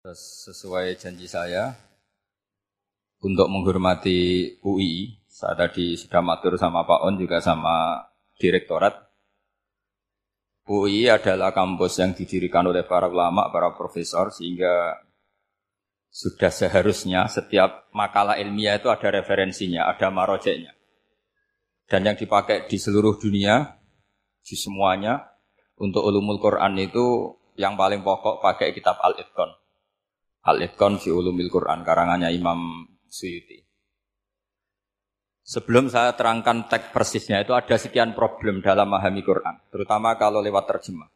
Sesuai janji saya untuk menghormati UI, saya tadi sudah matur sama Pak On juga sama direktorat. UI adalah kampus yang didirikan oleh para ulama, para profesor sehingga sudah seharusnya setiap makalah ilmiah itu ada referensinya, ada marojeknya. Dan yang dipakai di seluruh dunia, di semuanya, untuk ulumul Quran itu yang paling pokok pakai kitab Al-Itqan. Al-Itqan fi Ulumil Quran karangannya Imam Suyuti. Sebelum saya terangkan teks persisnya itu ada sekian problem dalam memahami Quran, terutama kalau lewat terjemah.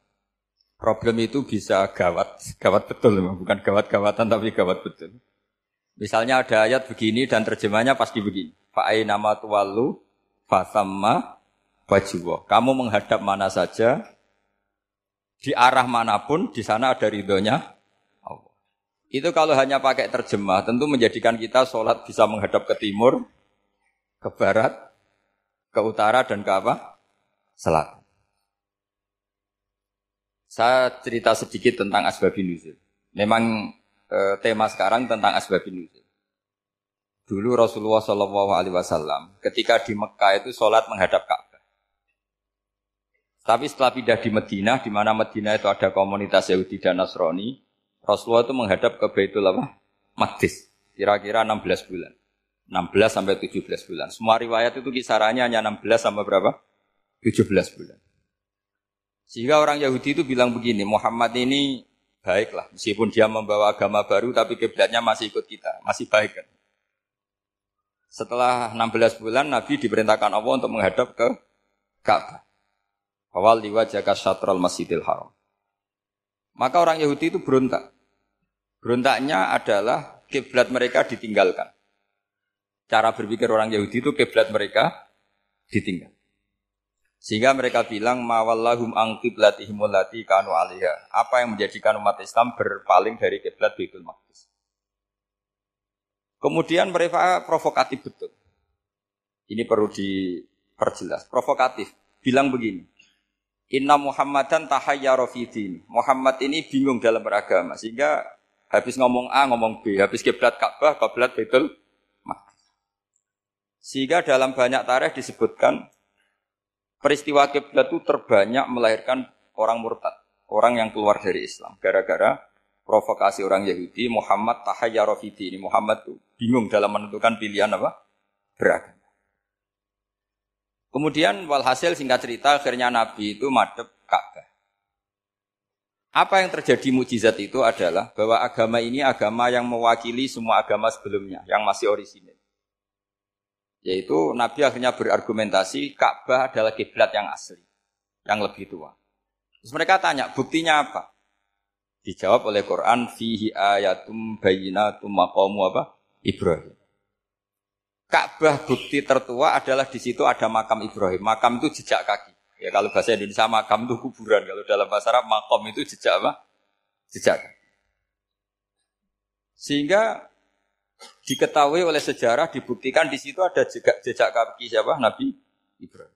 Problem itu bisa gawat, gawat betul, bukan gawat-gawatan tapi gawat betul. Misalnya ada ayat begini dan terjemahnya pasti begini. Fa'ai nama tuwalu fasamma wajibah. Kamu menghadap mana saja, di arah mana pun, di sana ada ridhonya itu kalau hanya pakai terjemah, tentu menjadikan kita sholat bisa menghadap ke timur, ke barat, ke utara, dan ke apa? Selatan. Saya cerita sedikit tentang asbabin nuzul. Memang e, tema sekarang tentang asbabin nuzul. Dulu Rasulullah Shallallahu Alaihi Wasallam ketika di Mekah itu sholat menghadap Ka'bah. Tapi setelah pindah di Medina, di mana Medina itu ada komunitas Yahudi dan Nasrani, Rasulullah itu menghadap ke Baitul apa? Maqdis. Kira-kira 16 bulan. 16 sampai 17 bulan. Semua riwayat itu kisarannya hanya 16 sampai berapa? 17 bulan. Sehingga orang Yahudi itu bilang begini, Muhammad ini baiklah, meskipun dia membawa agama baru tapi kiblatnya masih ikut kita, masih baik kan. Setelah 16 bulan Nabi diperintahkan Allah untuk menghadap ke Ka'bah. Awal liwajaka syatral masjidil haram. Maka orang Yahudi itu berontak. Berontaknya adalah kiblat mereka ditinggalkan. Cara berpikir orang Yahudi itu kiblat mereka ditinggal. Sehingga mereka bilang mawallahum ang qiblatihim allati kanu alaiha. Apa yang menjadikan umat Islam berpaling dari kiblat Baitul Maqdis. Kemudian mereka provokatif betul. Ini perlu diperjelas. Provokatif. Bilang begini. Inna Muhammadan tahayyara Muhammad ini bingung dalam beragama sehingga Habis ngomong A, ngomong B. Habis kiblat Ka'bah, kiblat Baitul Maqdis. Sehingga dalam banyak tarikh disebutkan peristiwa kiblat itu terbanyak melahirkan orang murtad, orang yang keluar dari Islam gara-gara provokasi orang Yahudi Muhammad tahayyara ini Muhammad itu bingung dalam menentukan pilihan apa? beragama. Kemudian walhasil singkat cerita akhirnya Nabi itu madep Ka'bah. Apa yang terjadi mujizat itu adalah bahwa agama ini agama yang mewakili semua agama sebelumnya, yang masih orisinil. Yaitu Nabi akhirnya berargumentasi Ka'bah adalah kiblat yang asli, yang lebih tua. Terus mereka tanya, buktinya apa? Dijawab oleh Quran, fihi ayatum bayinatum maqamu apa? Ibrahim. Ka'bah bukti tertua adalah di situ ada makam Ibrahim. Makam itu jejak kaki. Ya kalau bahasa Indonesia makam itu kuburan, kalau dalam bahasa Arab makom itu jejak apa? Jejak. Sehingga diketahui oleh sejarah dibuktikan di situ ada jejak, jejak kaki siapa? Nabi Ibrahim.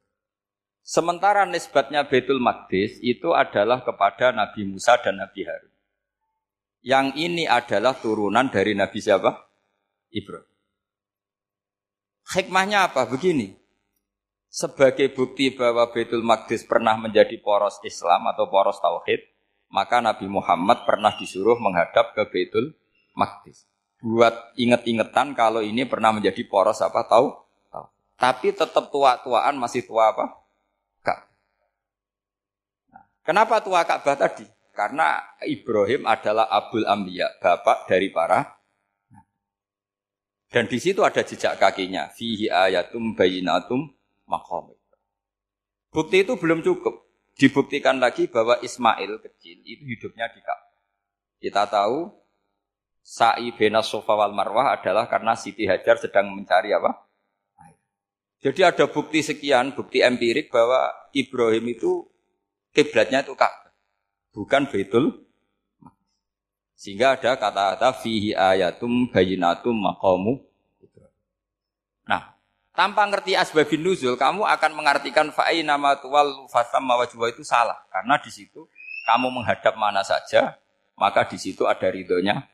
Sementara nisbatnya Betul Maqdis itu adalah kepada Nabi Musa dan Nabi Harun. Yang ini adalah turunan dari Nabi siapa? Ibrahim. Hikmahnya apa? Begini, sebagai bukti bahwa Baitul Maqdis pernah menjadi poros Islam atau poros Tauhid, maka Nabi Muhammad pernah disuruh menghadap ke Baitul Maqdis. Buat inget-ingetan kalau ini pernah menjadi poros apa tahu? tahu. Tapi tetap tua-tuaan masih tua apa? Kak. Nah, kenapa tua Ka'bah tadi? Karena Ibrahim adalah Abul Ambiya, bapak dari para dan di situ ada jejak kakinya. Fihi ayatum bayinatum makom. Bukti itu belum cukup. Dibuktikan lagi bahwa Ismail kecil itu hidupnya di Ka'bah. Kita tahu sa'i bena sofa wal marwah adalah karena Siti Hajar sedang mencari apa? Jadi ada bukti sekian, bukti empirik bahwa Ibrahim itu kiblatnya itu Ka'bah, bukan Baitul sehingga ada kata-kata fihi ayatum bayinatum maqamu tanpa ngerti asbabin nuzul, kamu akan mengartikan fa'i nama tuwal fasam mawajwa itu salah. Karena di situ kamu menghadap mana saja, maka di situ ada ridhonya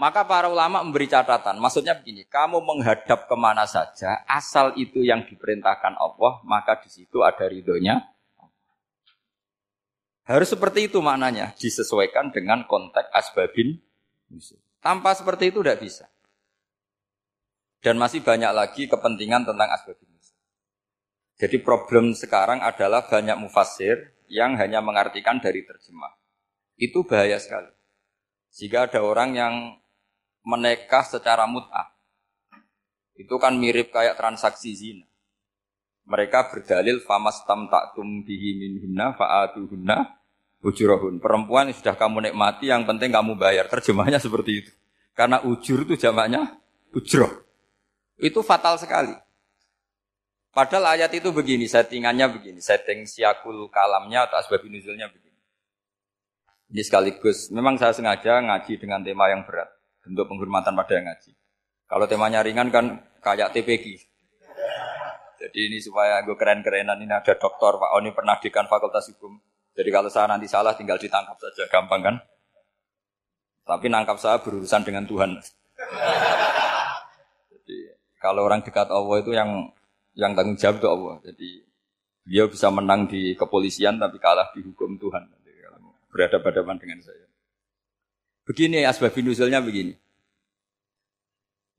Maka para ulama memberi catatan. Maksudnya begini, kamu menghadap ke mana saja, asal itu yang diperintahkan Allah, maka di situ ada ridhonya. Harus seperti itu maknanya, disesuaikan dengan konteks asbabin. Tanpa seperti itu tidak bisa. Dan masih banyak lagi kepentingan tentang asbabin. Jadi problem sekarang adalah banyak mufasir yang hanya mengartikan dari terjemah. Itu bahaya sekali. Jika ada orang yang menikah secara mut'ah. Itu kan mirip kayak transaksi zina. Mereka berdalil famas tam taktum bihi minhunna fa'atuhunna ujurahun. Perempuan yang sudah kamu nikmati yang penting kamu bayar. Terjemahnya seperti itu. Karena ujur itu jamaknya ujroh. Itu fatal sekali. Padahal ayat itu begini, settingannya begini, setting siakul kalamnya atau asbab nuzulnya begini. Ini sekaligus, memang saya sengaja ngaji dengan tema yang berat bentuk penghormatan pada yang ngaji. Kalau temanya ringan kan kayak TPG. Jadi ini supaya gue keren-kerenan ini ada dokter Pak Oni pernah dekan Fakultas Hukum. Jadi kalau saya nanti salah tinggal ditangkap saja, gampang kan? Tapi nangkap saya berurusan dengan Tuhan. Kalau orang dekat Allah itu yang yang tanggung jawab itu Allah. Jadi dia bisa menang di kepolisian tapi kalah di hukum Tuhan. Berhadapan-hadapan dengan saya. Begini asbab nuzulnya begini.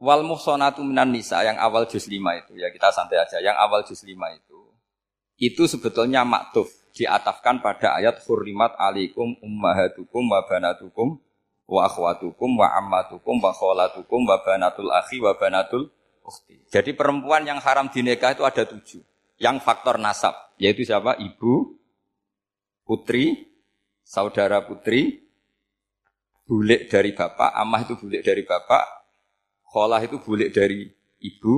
Wal muhsonatu minan nisa yang awal juz 5 itu ya kita santai aja. Yang awal juz 5 itu itu sebetulnya maktuf diatafkan pada ayat hurrimat alikum ummahatukum wa banatukum wa akhwatukum wa ammatukum wa kholatukum wa banatul akhi wa banatul ukhti. Jadi perempuan yang haram dinikah itu ada tujuh. Yang faktor nasab, yaitu siapa? Ibu, putri, saudara putri, bulik dari bapak, amah itu bulik dari bapak, kholah itu bulik dari ibu,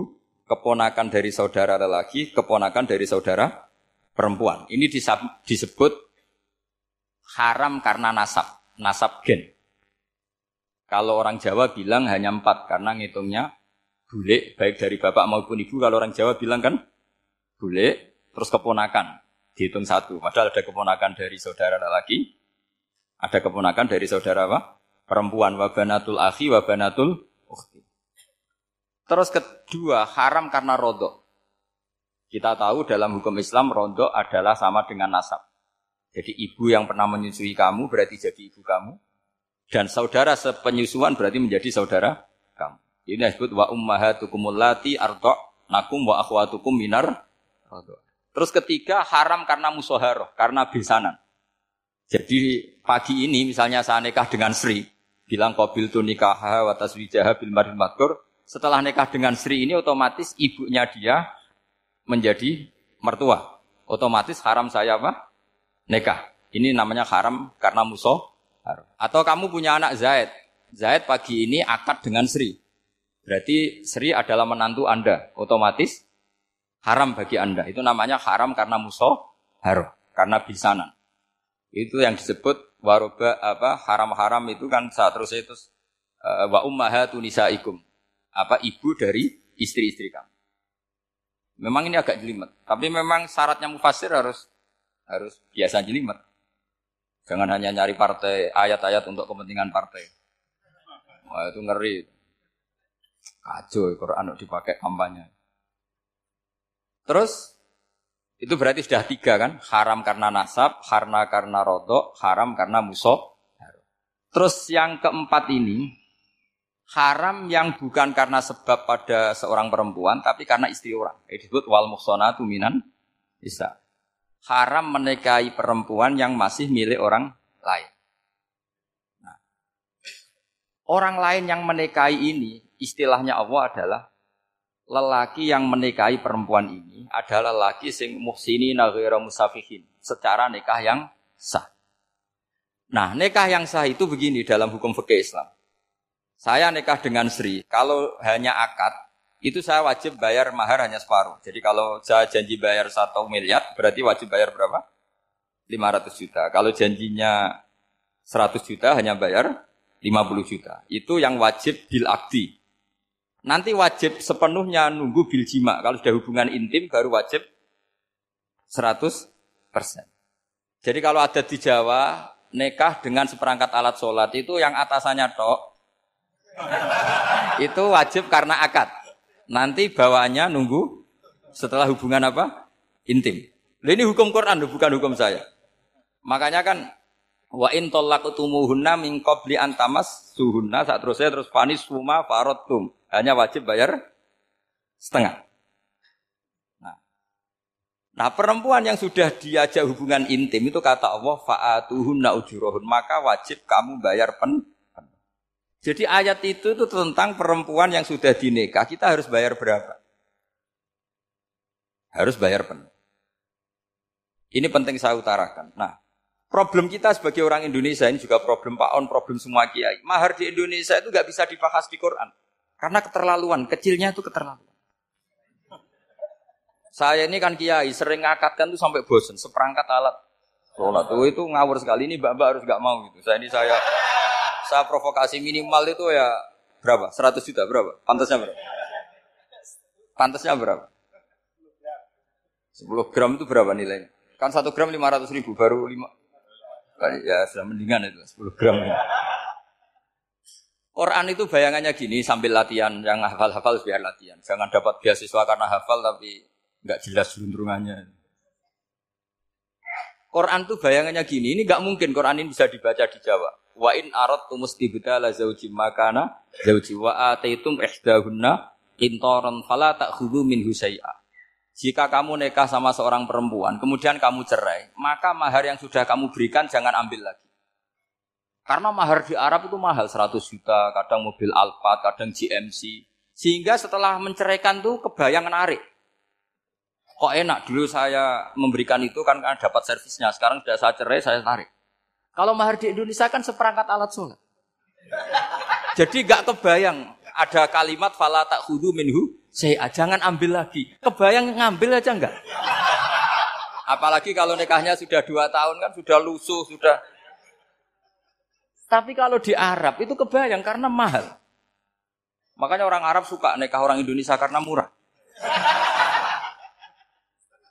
keponakan dari saudara lelaki, keponakan dari saudara perempuan. Ini disebut haram karena nasab, nasab gen. Kalau orang Jawa bilang hanya empat karena ngitungnya bulik baik dari bapak maupun ibu. Kalau orang Jawa bilang kan bulik terus keponakan dihitung satu. Padahal ada keponakan dari saudara lelaki, ada keponakan dari saudara apa? perempuan wabanatul akhi wabanatul ukhti. Terus kedua, haram karena rodok. Kita tahu dalam hukum Islam rodok adalah sama dengan nasab. Jadi ibu yang pernah menyusui kamu berarti jadi ibu kamu. Dan saudara sepenyusuan berarti menjadi saudara kamu. Ini disebut wa ummahatukumul lati ardo nakum wa akhwatukum minar. Terus ketiga haram karena musoharoh, karena besanan. Jadi pagi ini misalnya saya nikah dengan Sri, bilang qabil tu nikah wa taswijaha bil makur. Setelah nikah dengan Sri ini otomatis ibunya dia menjadi mertua. Otomatis haram saya apa? Nikah. Ini namanya haram karena musuh. Atau kamu punya anak Zaid. Zaid pagi ini akad dengan Sri. Berarti Sri adalah menantu Anda. Otomatis haram bagi Anda. Itu namanya haram karena musuh haram. Karena bisanan. Itu yang disebut waroba apa haram-haram itu kan saat terus itu uh, wa nisaikum. Apa ibu dari istri-istri kamu. Memang ini agak jelimet, tapi memang syaratnya mufasir harus harus biasa jelimet. Jangan hanya nyari partai ayat-ayat untuk kepentingan partai. Wah itu ngeri. Kacau Quran dipakai kampanye. Terus itu berarti sudah tiga kan? Haram karena nasab, harna karena rodok, haram karena musuh. Terus yang keempat ini, haram yang bukan karena sebab pada seorang perempuan, tapi karena istri orang. Ini disebut wal muhsonatu minan bisa. Haram menikahi perempuan yang masih milik orang lain. Nah, orang lain yang menikahi ini, istilahnya Allah adalah lelaki yang menikahi perempuan ini adalah lelaki sing muhsini naghira musafihin secara nikah yang sah. Nah, nikah yang sah itu begini dalam hukum fikih Islam. Saya nikah dengan Sri, kalau hanya akad, itu saya wajib bayar mahar hanya separuh. Jadi kalau saya janji bayar satu miliar, berarti wajib bayar berapa? 500 juta. Kalau janjinya 100 juta, hanya bayar 50 juta. Itu yang wajib bil. Nanti wajib sepenuhnya nunggu bil jima. Kalau sudah hubungan intim baru wajib 100%. Jadi kalau ada di Jawa, nikah dengan seperangkat alat sholat itu yang atasannya tok, itu wajib karena akad. Nanti bawaannya nunggu setelah hubungan apa? Intim. Ini hukum Quran, bukan hukum saya. Makanya kan wa in talaqtumuhunna min qabli an suhunna saat terusnya terus panis suma faradtum. Hanya wajib bayar setengah. Nah. Nah, perempuan yang sudah diajak hubungan intim itu kata Allah fa'atuhunna ujurahun, maka wajib kamu bayar pen jadi ayat itu itu tentang perempuan yang sudah dinikah, kita harus bayar berapa? Harus bayar penuh. Ini penting saya utarakan. Nah, problem kita sebagai orang Indonesia ini juga problem Pak On, problem semua kiai. Mahar di Indonesia itu nggak bisa dibahas di Quran. Karena keterlaluan, kecilnya itu keterlaluan. Saya ini kan kiai, sering ngakatkan tuh sampai bosen, seperangkat alat sholat. Tuh itu ngawur sekali, ini mbak-mbak harus nggak mau gitu. Saya ini saya saya provokasi minimal itu ya berapa? 100 juta berapa? Pantasnya berapa? Pantasnya berapa? 10 gram itu berapa nilainya? Kan 1 gram 500 ribu, baru 5. Ya sudah mendingan itu, 10 gram. Quran itu bayangannya gini sambil latihan, yang hafal-hafal biar latihan. Jangan dapat beasiswa karena hafal tapi nggak jelas lunturungannya. Quran itu bayangannya gini, ini nggak mungkin Quran ini bisa dibaca di Jawa. Wa in aradtum istibdala zauji makana zauji wa ataitum ihdahunna intoran fala ta'khudhu minhu syai'a. Jika kamu nikah sama seorang perempuan, kemudian kamu cerai, maka mahar yang sudah kamu berikan jangan ambil lagi. Karena mahar di Arab itu mahal, 100 juta, kadang mobil Alphard, kadang GMC. Sehingga setelah menceraikan tuh kebayang narik. Kok enak, dulu saya memberikan itu kan karena dapat servisnya, sekarang sudah saya cerai, saya tarik. Kalau mahar di Indonesia kan seperangkat alat sholat. Jadi gak kebayang ada kalimat fala tak hudu minhu saya jangan ambil lagi. Kebayang ngambil aja enggak? Apalagi kalau nikahnya sudah dua tahun kan sudah lusuh sudah. Tapi kalau di Arab itu kebayang karena mahal. Makanya orang Arab suka nikah orang Indonesia karena murah.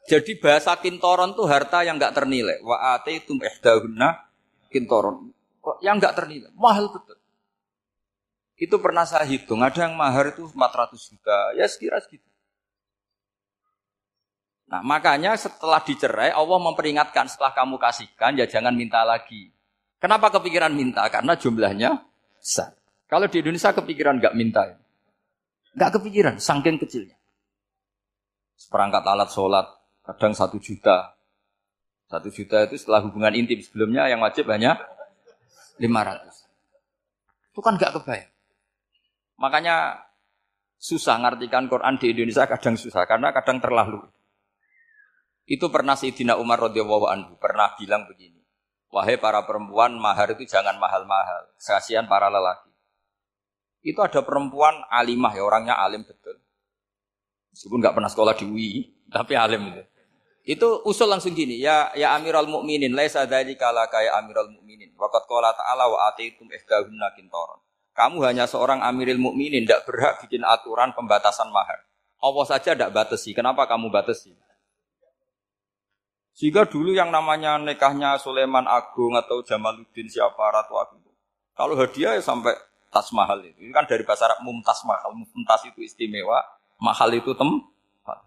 Jadi bahasa kintoron tuh harta yang nggak ternilai. Wa tum ihdahunna kintoron. Yang nggak ternilai, mahal betul. Itu pernah saya hitung, ada yang mahar itu 400 juta, ya sekira segitu. Nah makanya setelah dicerai Allah memperingatkan setelah kamu kasihkan ya jangan minta lagi. Kenapa kepikiran minta? Karena jumlahnya besar. Kalau di Indonesia kepikiran nggak minta, ya. nggak kepikiran, saking kecilnya. Seperangkat alat sholat kadang satu juta, satu juta itu setelah hubungan intim sebelumnya yang wajib hanya 500. Itu kan gak kebayang. Makanya susah ngartikan Quran di Indonesia kadang susah karena kadang terlalu. Itu pernah Sayyidina Umar radhiyallahu anhu pernah bilang begini. Wahai para perempuan, mahar itu jangan mahal-mahal. Kasihan para lelaki. Itu ada perempuan alimah ya, orangnya alim betul. Meskipun nggak pernah sekolah di UI, tapi alim itu. Itu usul langsung gini, ya ya Amirul Mukminin, laisa dzalika laka ya Amirul Mukminin. Waqat qala ta'ala wa ataitum ihdahunna kintaran. Kamu hanya seorang Amirul Mukminin, tidak berhak bikin aturan pembatasan mahar. Allah saja tidak batasi. Kenapa kamu batasi? Sehingga dulu yang namanya nikahnya Sulaiman Agung atau Jamaluddin siapa Ratu Agung. Kalau hadiah ya sampai tas mahal itu. Ini kan dari bahasa Arab mumtaz mahal. Mumtaz itu istimewa, mahal itu tem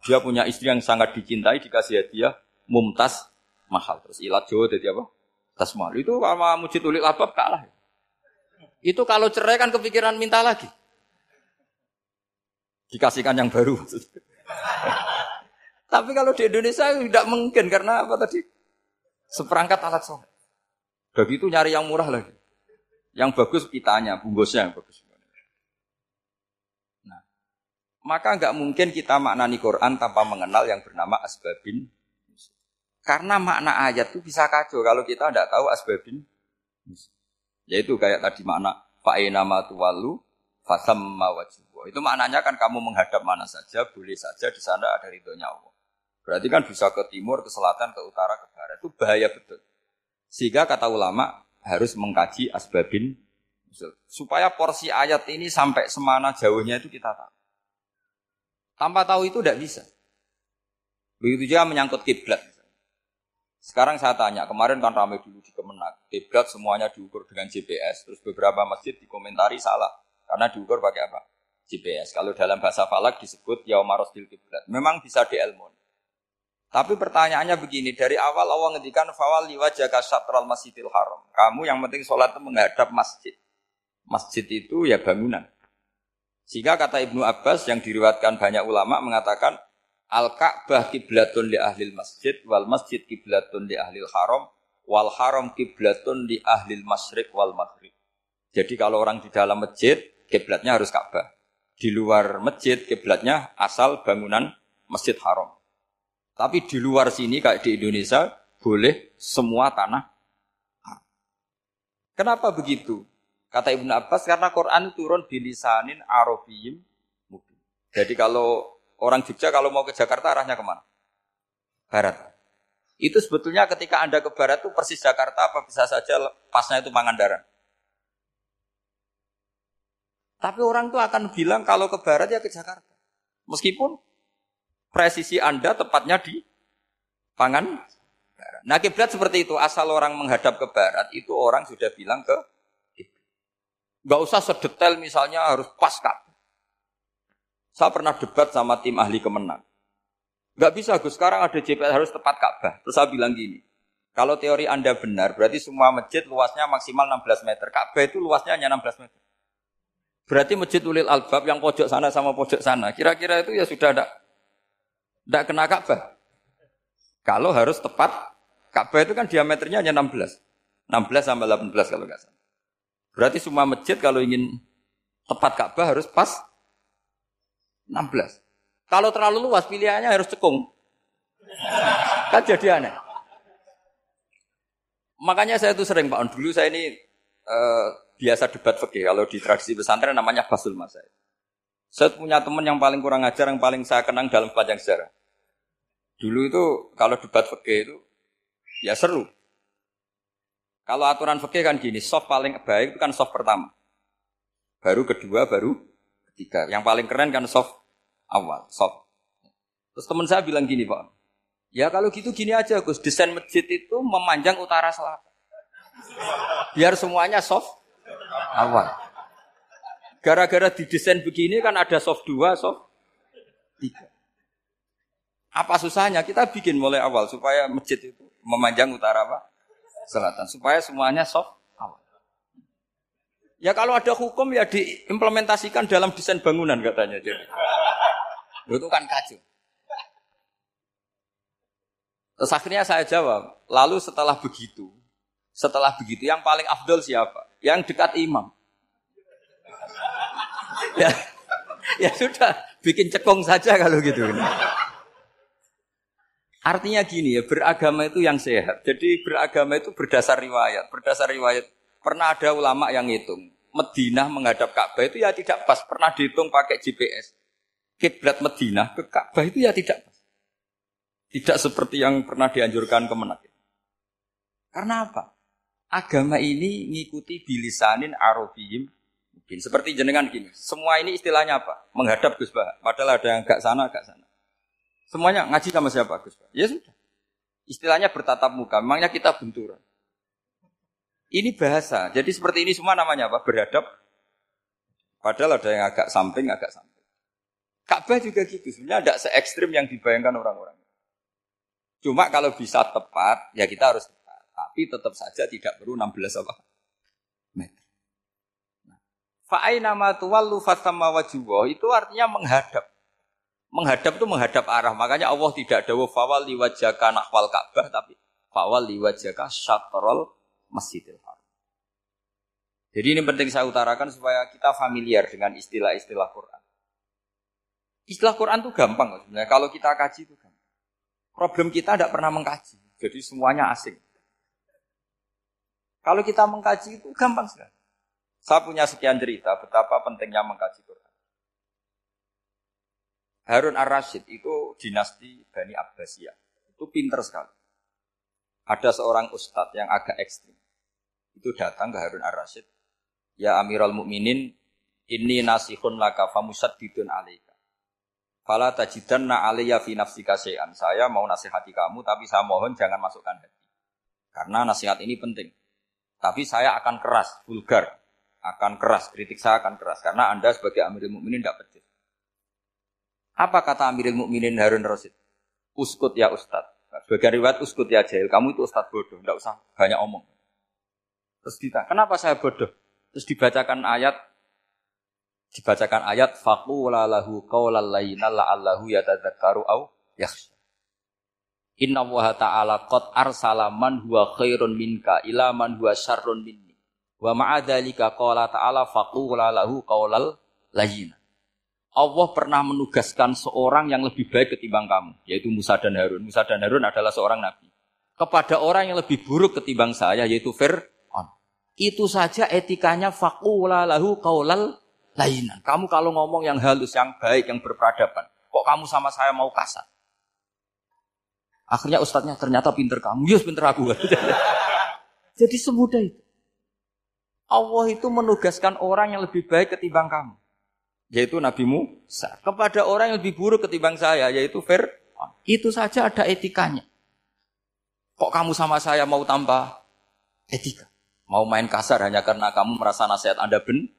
dia punya istri yang sangat dicintai, dikasih hadiah mumtaz mahal. Terus ilat Jawa jadi apa? Tas mahal. Itu sama mujid ulik labab kalah. Itu kalau cerai kan kepikiran minta lagi. Dikasihkan yang baru. Tapi kalau di Indonesia tidak mungkin karena apa tadi? Seperangkat alat sholat. Begitu nyari yang murah lagi. Yang bagus kitanya, bungkusnya yang bagus. maka nggak mungkin kita maknani Quran tanpa mengenal yang bernama asbabin. Karena makna ayat itu bisa kacau kalau kita tidak tahu asbabin. Yaitu kayak tadi makna fa'ina tuwalu fasamma wajibwa. Itu maknanya kan kamu menghadap mana saja, boleh saja di sana ada ridhonya Allah. Berarti kan bisa ke timur, ke selatan, ke utara, ke barat. Itu bahaya betul. Sehingga kata ulama harus mengkaji asbabin supaya porsi ayat ini sampai semana jauhnya itu kita tahu. Tanpa tahu itu tidak bisa. Begitu juga menyangkut kiblat. Sekarang saya tanya, kemarin kan ramai dulu di Kemenak, kiblat semuanya diukur dengan GPS, terus beberapa masjid dikomentari salah. Karena diukur pakai apa? GPS. Kalau dalam bahasa falak disebut yaumarosdil kiblat. Memang bisa diilmun. Tapi pertanyaannya begini, dari awal Allah ngendikan fawal liwajaka syatral masjidil haram. Kamu yang penting sholat itu menghadap masjid. Masjid itu ya bangunan. Sehingga kata Ibnu Abbas yang diriwatkan banyak ulama mengatakan Al-Ka'bah kiblatun li ahli masjid wal masjid kiblatun li ahli haram wal haram kiblatun li ahli masyriq wal maghrib. Jadi kalau orang di dalam masjid, kiblatnya harus Ka'bah. Di luar masjid, kiblatnya asal bangunan Masjid Haram. Tapi di luar sini kayak di Indonesia boleh semua tanah. Kenapa begitu? Kata Ibnu Abbas karena Quran turun bilisanin arabiyyin mubin. Jadi kalau orang Jogja kalau mau ke Jakarta arahnya ke mana? Barat. Itu sebetulnya ketika Anda ke barat itu persis Jakarta apa bisa saja pasnya itu Pangandaran. Tapi orang tuh akan bilang kalau ke barat ya ke Jakarta. Meskipun presisi Anda tepatnya di pangan. Nah kiblat seperti itu, asal orang menghadap ke barat, itu orang sudah bilang ke Gak usah sedetail misalnya harus pas kak. Saya pernah debat sama tim ahli kemenang. Gak bisa Gus, sekarang ada JPL harus tepat Ka'bah. Terus saya bilang gini, kalau teori Anda benar, berarti semua masjid luasnya maksimal 16 meter. Ka'bah itu luasnya hanya 16 meter. Berarti masjid Ulil Albab yang pojok sana sama pojok sana, kira-kira itu ya sudah ada tidak kena Ka'bah. Kalau harus tepat, Ka'bah itu kan diameternya hanya 16. 16 sampai 18 kalau nggak salah. Berarti semua masjid kalau ingin tepat Ka'bah harus pas 16. Kalau terlalu luas pilihannya harus cekung. Kan jadi aneh. Makanya saya itu sering Pak dulu saya ini uh, biasa debat fikih. Kalau di tradisi pesantren namanya basul masail. Saya punya teman yang paling kurang ajar, yang paling saya kenang dalam panjang sejarah. Dulu itu kalau debat fikih itu ya seru. Kalau aturan fikih kan gini, soft paling baik itu kan soft pertama. Baru kedua, baru ketiga. Yang paling keren kan soft awal, soft. Terus teman saya bilang gini, Pak. Ya kalau gitu gini aja, Gus. Desain masjid itu memanjang utara selatan. Biar semuanya soft awal. Gara-gara didesain begini kan ada soft dua, soft tiga. Apa susahnya? Kita bikin mulai awal supaya masjid itu memanjang utara apa? Selatan. Supaya semuanya soft. Ya kalau ada hukum ya diimplementasikan dalam desain bangunan katanya. Jadi. Itu kan kacau. Terus akhirnya saya jawab, lalu setelah begitu, setelah begitu yang paling afdol siapa? Yang dekat imam. ya, ya sudah, bikin cekong saja kalau gitu. Artinya gini ya, beragama itu yang sehat. Jadi beragama itu berdasar riwayat. Berdasar riwayat, pernah ada ulama yang hitung. Medina menghadap Ka'bah itu ya tidak pas. Pernah dihitung pakai GPS. Kiblat Medina ke Ka'bah itu ya tidak pas. Tidak seperti yang pernah dianjurkan kemenak. Karena apa? agama ini ngikuti bilisanin arabiyim mungkin seperti jenengan gini. Semua ini istilahnya apa? Menghadap Gus Bah. Padahal ada yang gak sana, gak sana. Semuanya ngaji sama siapa Gus Bah? Ya sudah. Istilahnya bertatap muka. Memangnya kita benturan. Ini bahasa. Jadi seperti ini semua namanya apa? Berhadap. Padahal ada yang agak samping, agak samping. Ka'bah juga gitu. Sebenarnya tidak se ekstrim yang dibayangkan orang-orang. Cuma kalau bisa tepat, ya kita harus tapi tetap saja tidak perlu 16 apa? meter. Nah, Fa'aina ma tuwallu fasamma itu artinya menghadap. Menghadap itu menghadap arah. Makanya Allah tidak dawuh fawal liwajhaka nahwal Ka'bah tapi fawal liwajhaka syatrul Masjidil Haram. Jadi ini penting saya utarakan supaya kita familiar dengan istilah-istilah Quran. Istilah Quran itu gampang sebenarnya. Kalau kita kaji itu gampang. Problem kita tidak pernah mengkaji. Jadi semuanya asing. Kalau kita mengkaji itu gampang sekali. Saya punya sekian cerita betapa pentingnya mengkaji Quran. Harun ar-Rasyid itu dinasti Bani Abbasiyah. Itu pinter sekali. Ada seorang ustadz yang agak ekstrim. Itu datang ke Harun ar-Rasyid. Ya Amirul Mukminin, ini nasihun laka famusaddidun alaika. Fala tajidanna alaiya fi nafsika syai'an. Saya mau nasihati kamu, tapi saya mohon jangan masukkan hati. Karena nasihat ini penting. Tapi saya akan keras, vulgar. akan keras, kritik saya akan keras karena Anda sebagai Amirul Mukminin tidak pecus. Apa kata Amirul Mukminin Harun Rasid? Uskut ya Ustad. Sebagai riwayat uskut ya jahil, kamu itu Ustad bodoh, tidak usah banyak omong. Terus kita, kenapa saya bodoh? Terus dibacakan ayat, dibacakan ayat faqula lahu qaulal layyina la'allahu yatadzakkaru au yakhsha. Inna wa ta'ala qad arsala man huwa khairun minka ila man huwa syarrun minni. Wa ma'adzalika qala ta'ala faqula lahu qaulal layyina. Allah pernah menugaskan seorang yang lebih baik ketimbang kamu, yaitu Musa dan Harun. Musa dan Harun adalah seorang nabi. Kepada orang yang lebih buruk ketimbang saya, yaitu Fir'aun. Itu saja etikanya faqula lahu qaulal layyina. Kamu kalau ngomong yang halus, yang baik, yang berperadaban, kok kamu sama saya mau kasar? Akhirnya ustadznya ternyata pinter kamu, yes pinter aku. Jadi semudah itu. Allah itu menugaskan orang yang lebih baik ketimbang kamu. Yaitu Nabi Musa. Kepada orang yang lebih buruk ketimbang saya, yaitu Fir'aun. Itu saja ada etikanya. Kok kamu sama saya mau tambah etika? Mau main kasar hanya karena kamu merasa nasihat Anda ben?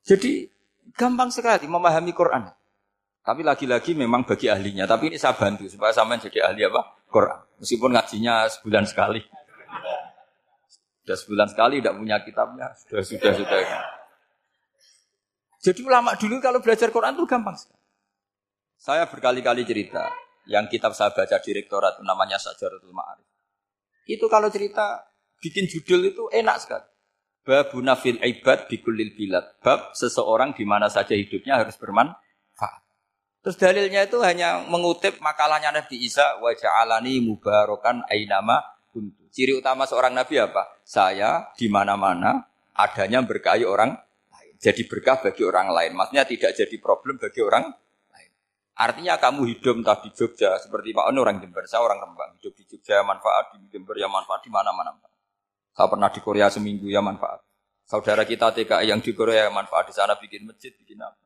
Jadi gampang sekali memahami Quran. Tapi lagi-lagi memang bagi ahlinya. Tapi ini saya bantu supaya sama jadi ahli apa? Quran. Meskipun ngajinya sebulan sekali. Sudah sebulan sekali tidak punya kitabnya. Sudah, sudah, sudah. Jadi ulama dulu kalau belajar Quran itu gampang sekali. Saya berkali-kali cerita. Yang kitab saya baca direktorat namanya Sajaratul Ma'arif. Itu kalau cerita bikin judul itu enak sekali. Babuna fil ibad bikulil bilad. Bab seseorang di mana saja hidupnya harus bermanfaat. Terus dalilnya itu hanya mengutip makalahnya Nabi Isa wa ja'alani mubarakan ainama kuntu. Ciri utama seorang nabi apa? Saya di mana-mana adanya berkahi orang lain. Jadi berkah bagi orang lain. Maksudnya tidak jadi problem bagi orang lain. Artinya kamu hidup entah di Jogja seperti Pak Ono orang Jember, saya orang Rembang. Hidup di Jogja manfaat, di Jember ya manfaat di mana-mana. Saya pernah di Korea seminggu ya manfaat. Saudara kita TKI yang di Korea ya manfaat di sana bikin masjid, bikin apa.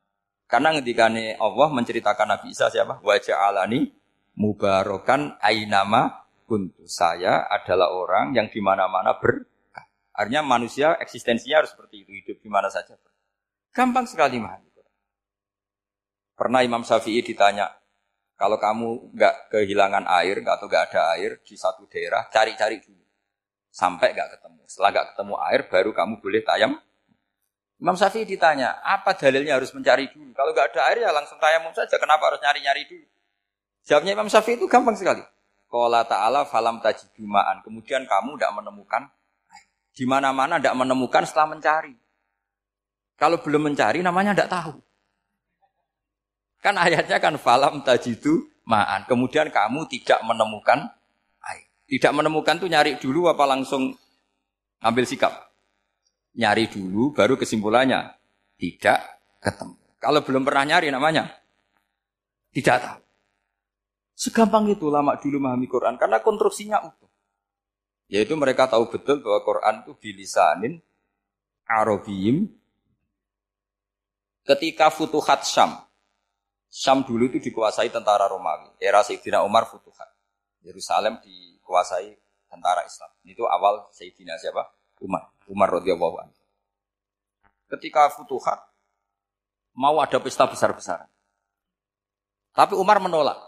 Karena ngendikane Allah menceritakan Nabi Isa siapa? Wajah alani mubarokan ainama kuntu. Saya adalah orang yang di mana-mana berkah. Artinya manusia eksistensinya harus seperti itu, hidup di mana saja. Gampang sekali memahami. Pernah Imam Syafi'i ditanya, kalau kamu nggak kehilangan air atau nggak ada air di satu daerah, cari-cari dulu sampai nggak ketemu. Setelah nggak ketemu air, baru kamu boleh tayam Imam Syafi'i ditanya, apa dalilnya harus mencari dulu? Kalau nggak ada air ya langsung tayamum saja. Kenapa harus nyari-nyari dulu? Jawabnya Imam Syafi'i itu gampang sekali. Qala ta'ala falam tajidumaan. Kemudian kamu tidak menemukan di mana-mana tidak menemukan setelah mencari. Kalau belum mencari namanya tidak tahu. Kan ayatnya kan falam tajidu ma'an. Kemudian kamu tidak menemukan air. Tidak menemukan tuh nyari dulu apa langsung ambil sikap? nyari dulu, baru kesimpulannya tidak ketemu. Kalau belum pernah nyari namanya tidak tahu. Segampang itu lama dulu memahami Quran karena konstruksinya utuh. Yaitu mereka tahu betul bahwa Quran itu bilisanin Arabiyim ketika Futuhat Syam. Syam dulu itu dikuasai tentara Romawi. Era Sayyidina Umar Futuhat. Yerusalem dikuasai tentara Islam. Itu awal Sayyidina siapa? Umar. Umar radhiyallahu anhu. Ketika futuhat mau ada pesta besar-besaran. Tapi Umar menolak.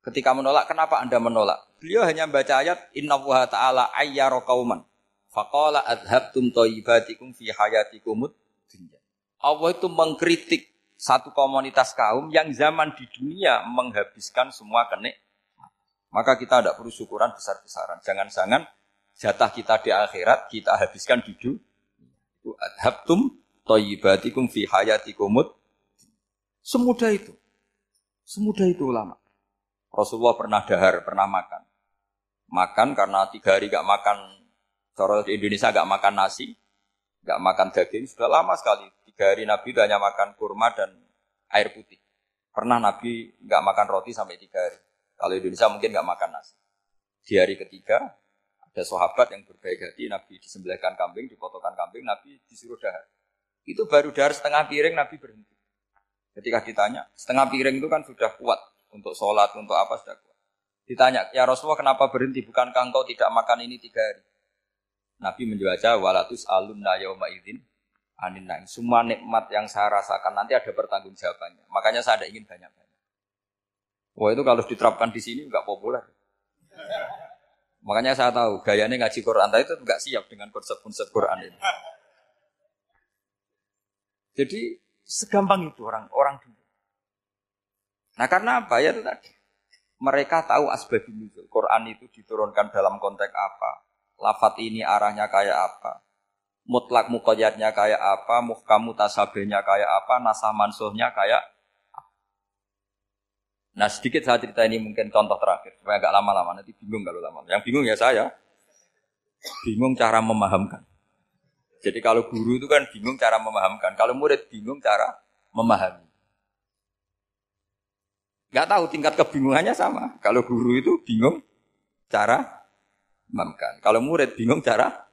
Ketika menolak, kenapa Anda menolak? Beliau hanya baca ayat Inna wa ta'ala ayyara qauman faqala adhabtum thayyibatikum fi hayatikum dunya. Allah itu mengkritik satu komunitas kaum yang zaman di dunia menghabiskan semua kenik. Maka kita tidak perlu syukuran besar-besaran. Jangan-jangan jatah kita di akhirat kita habiskan di dunia. Adhabtum toyibatikum fi hayatikumut. Semudah itu. Semudah itu ulama. Rasulullah pernah dahar, pernah makan. Makan karena tiga hari gak makan, cara di Indonesia gak makan nasi, gak makan daging, sudah lama sekali. Tiga hari Nabi itu hanya makan kurma dan air putih. Pernah Nabi gak makan roti sampai tiga hari. Kalau Indonesia mungkin gak makan nasi. Di hari ketiga, ada sahabat yang berbaik hati, Nabi disembelihkan kambing, dipotongkan kambing, Nabi disuruh dahar. Itu baru dahar setengah piring, Nabi berhenti. Ketika ditanya, setengah piring itu kan sudah kuat untuk sholat, untuk apa sudah kuat. Ditanya, ya Rasulullah kenapa berhenti? Bukankah engkau tidak makan ini tiga hari? Nabi menjawab walatus alun yauma idzin anin naim. Semua nikmat yang saya rasakan nanti ada pertanggungjawabannya. Makanya saya ada ingin banyak-banyak. Wah itu kalau diterapkan di sini nggak populer. Makanya saya tahu gayanya ngaji Quran itu nggak siap dengan konsep-konsep Quran ini. Jadi segampang itu orang orang dulu. Nah karena apa ya itu tadi. Mereka tahu asbab nuzul. Quran itu diturunkan dalam konteks apa. Lafat ini arahnya kayak apa. Mutlak mukoyatnya kayak apa. Muhkam mutasabihnya kayak apa. Nasah mansuhnya kayak. Nah sedikit saya cerita ini mungkin contoh terakhir. Supaya agak lama-lama. Nanti bingung kalau lama. Yang bingung ya saya. Bingung cara memahamkan. Jadi kalau guru itu kan bingung cara memahamkan. Kalau murid bingung cara memahami. Gak tahu tingkat kebingungannya sama. Kalau guru itu bingung cara memahamkan. Kalau murid bingung cara.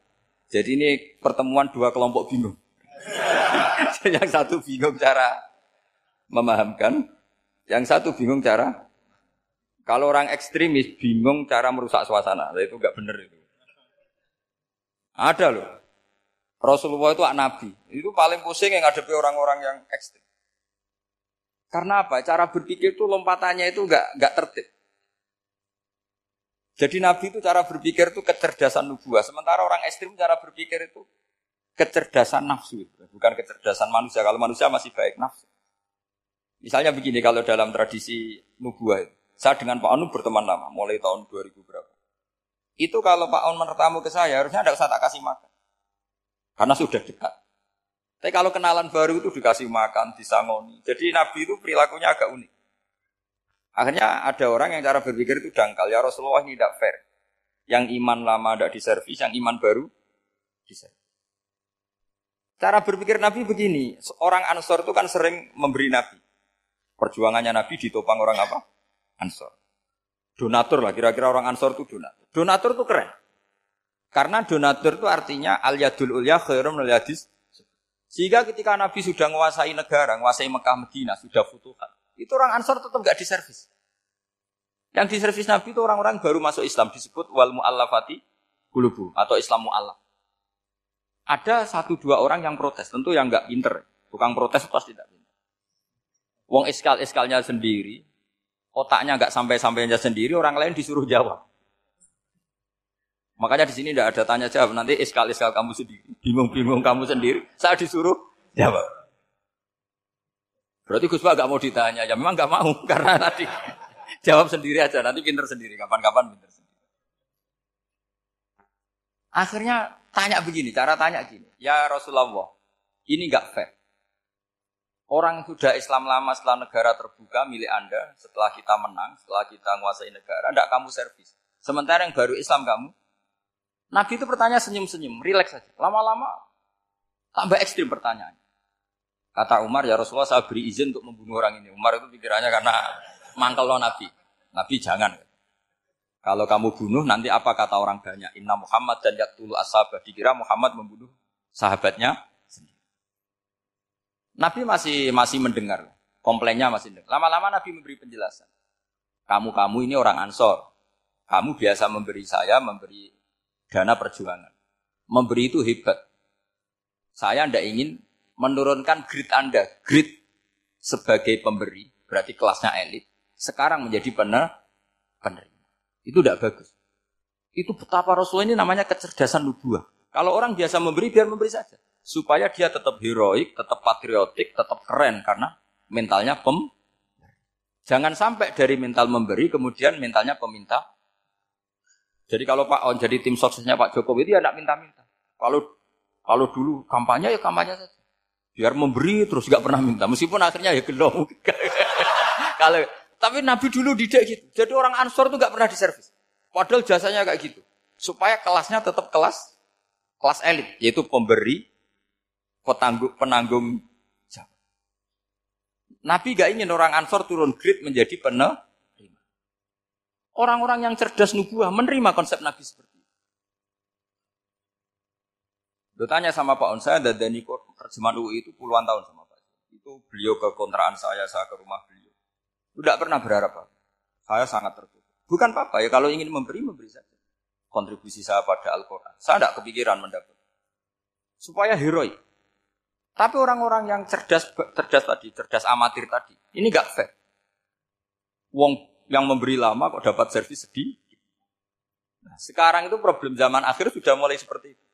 Jadi ini pertemuan dua kelompok bingung. yang satu bingung cara memahamkan. Yang satu bingung cara. Kalau orang ekstremis bingung cara merusak suasana. Itu gak benar itu. Ada loh. Rasulullah itu nabi. Itu paling pusing yang ngadepi orang-orang yang ekstrim. Karena apa? Cara berpikir itu lompatannya itu enggak enggak tertib. Jadi nabi itu cara berpikir itu kecerdasan nubuah. Sementara orang ekstrim cara berpikir itu kecerdasan nafsu. Bukan kecerdasan manusia. Kalau manusia masih baik nafsu. Misalnya begini kalau dalam tradisi nubuah itu. Saya dengan Pak Anu berteman lama, mulai tahun 2000 berapa. Itu kalau Pak Anu menertamu ke saya, harusnya tidak usah tak kasih makan. Karena sudah dekat. Tapi kalau kenalan baru itu dikasih makan, disangoni. Jadi Nabi itu perilakunya agak unik. Akhirnya ada orang yang cara berpikir itu dangkal. Ya Rasulullah ini tidak fair. Yang iman lama tidak diservis, yang iman baru diservis. Cara berpikir Nabi begini, orang Ansor itu kan sering memberi Nabi. Perjuangannya Nabi ditopang orang apa? Ansor. Donatur lah, kira-kira orang Ansor itu donatur. Donatur itu keren. Karena donatur itu artinya al yadul ulya khairum al. Sehingga ketika Nabi sudah menguasai negara, menguasai Mekah Medina, sudah futuhat, itu orang Ansor tetap nggak diservis. Yang diservis Nabi itu orang-orang baru masuk Islam disebut wal mu'allafati kulubu atau Islam mu'allaf. Ada satu dua orang yang protes, tentu yang nggak pinter. Tukang protes pasti tidak pinter. Wong iskal-iskalnya sendiri, otaknya nggak sampai-sampainya sendiri, orang lain disuruh jawab. Makanya di sini tidak ada tanya jawab. Nanti iskal-iskal kamu sendiri. Bingung-bingung kamu sendiri. Saya disuruh jawab. Berarti Gus Pak gak mau ditanya. Ya memang gak mau. Karena nanti jawab sendiri aja. Nanti pinter sendiri. Kapan-kapan pinter sendiri. Akhirnya tanya begini. Cara tanya gini. Ya Rasulullah. Ini gak fair. Orang sudah Islam lama setelah negara terbuka milik Anda, setelah kita menang, setelah kita menguasai negara, tidak kamu servis. Sementara yang baru Islam kamu Nabi itu bertanya senyum-senyum, rileks saja. Lama-lama tambah ekstrim pertanyaan. Kata Umar, ya Rasulullah saya beri izin untuk membunuh orang ini. Umar itu pikirannya karena mangkel lo Nabi. Nabi jangan. Kalau kamu bunuh, nanti apa kata orang banyak? Inna Muhammad dan Yaktulu Ashabah. Dikira Muhammad membunuh sahabatnya sendiri. Nabi masih masih mendengar. Komplainnya masih mendengar. Lama-lama Nabi memberi penjelasan. Kamu-kamu ini orang ansor. Kamu biasa memberi saya, memberi dana perjuangan. Memberi itu hebat. Saya tidak ingin menurunkan grid Anda, grid sebagai pemberi, berarti kelasnya elit, sekarang menjadi pener, penerima. Itu tidak bagus. Itu betapa Rasul ini namanya kecerdasan nubuah. Kalau orang biasa memberi, biar memberi saja. Supaya dia tetap heroik, tetap patriotik, tetap keren. Karena mentalnya pem. Jangan sampai dari mental memberi, kemudian mentalnya peminta jadi kalau Pak On jadi tim suksesnya Pak Jokowi itu ya tidak minta-minta. Kalau kalau dulu kampanye ya kampanye saja. Biar memberi terus nggak pernah minta. Meskipun akhirnya ya gelong. kalau tapi Nabi dulu tidak gitu. Jadi orang Ansor itu nggak pernah diservis. Padahal jasanya kayak gitu. Supaya kelasnya tetap kelas kelas elit, yaitu pemberi, petanggung, penanggung jawab. Nabi gak ingin orang Ansor turun grade menjadi penerima. Orang-orang yang cerdas nubuah menerima konsep Nabi seperti itu. Lo tanya sama Pak On, saya dadani terjemahan UI itu puluhan tahun sama Pak. Itu beliau ke kontrakan saya, saya ke rumah beliau. Tidak pernah berharap Pak. Saya sangat tertutup. Bukan apa-apa ya, kalau ingin memberi, memberi saja. kontribusi saya pada Al-Quran. Saya tidak kepikiran mendapat. Supaya heroik. Tapi orang-orang yang cerdas, cerdas tadi, cerdas amatir tadi, ini nggak fair. Wong yang memberi lama kok dapat servis sedih. Nah, sekarang itu problem zaman akhir sudah mulai seperti itu.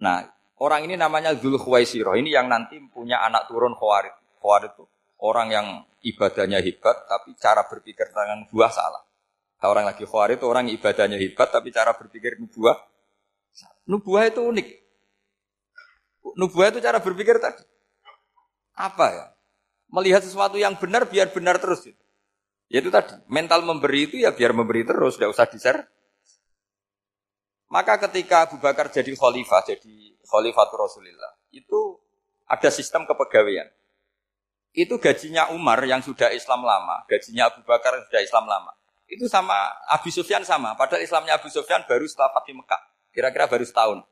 Nah, orang ini namanya Zul Khuwaisiro. Ini yang nanti punya anak turun Khawarid. Khawarid itu orang yang ibadahnya hebat, tapi cara berpikir tentang buah salah. Orang lagi Khawarid itu orang ibadahnya hebat, tapi cara berpikir nubuah. Nubuah itu unik. Nubuah itu cara berpikir tadi. Apa ya? Melihat sesuatu yang benar biar benar terus. Gitu. Ya itu tadi, mental memberi itu ya biar memberi terus, tidak usah di-share. Maka ketika Abu Bakar jadi khalifah, jadi khalifah Rasulullah, itu ada sistem kepegawaian. Itu gajinya Umar yang sudah Islam lama, gajinya Abu Bakar yang sudah Islam lama. Itu sama Abu Sufyan sama, padahal Islamnya Abu Sufyan baru setelah Fatih Mekah. Kira-kira baru setahun.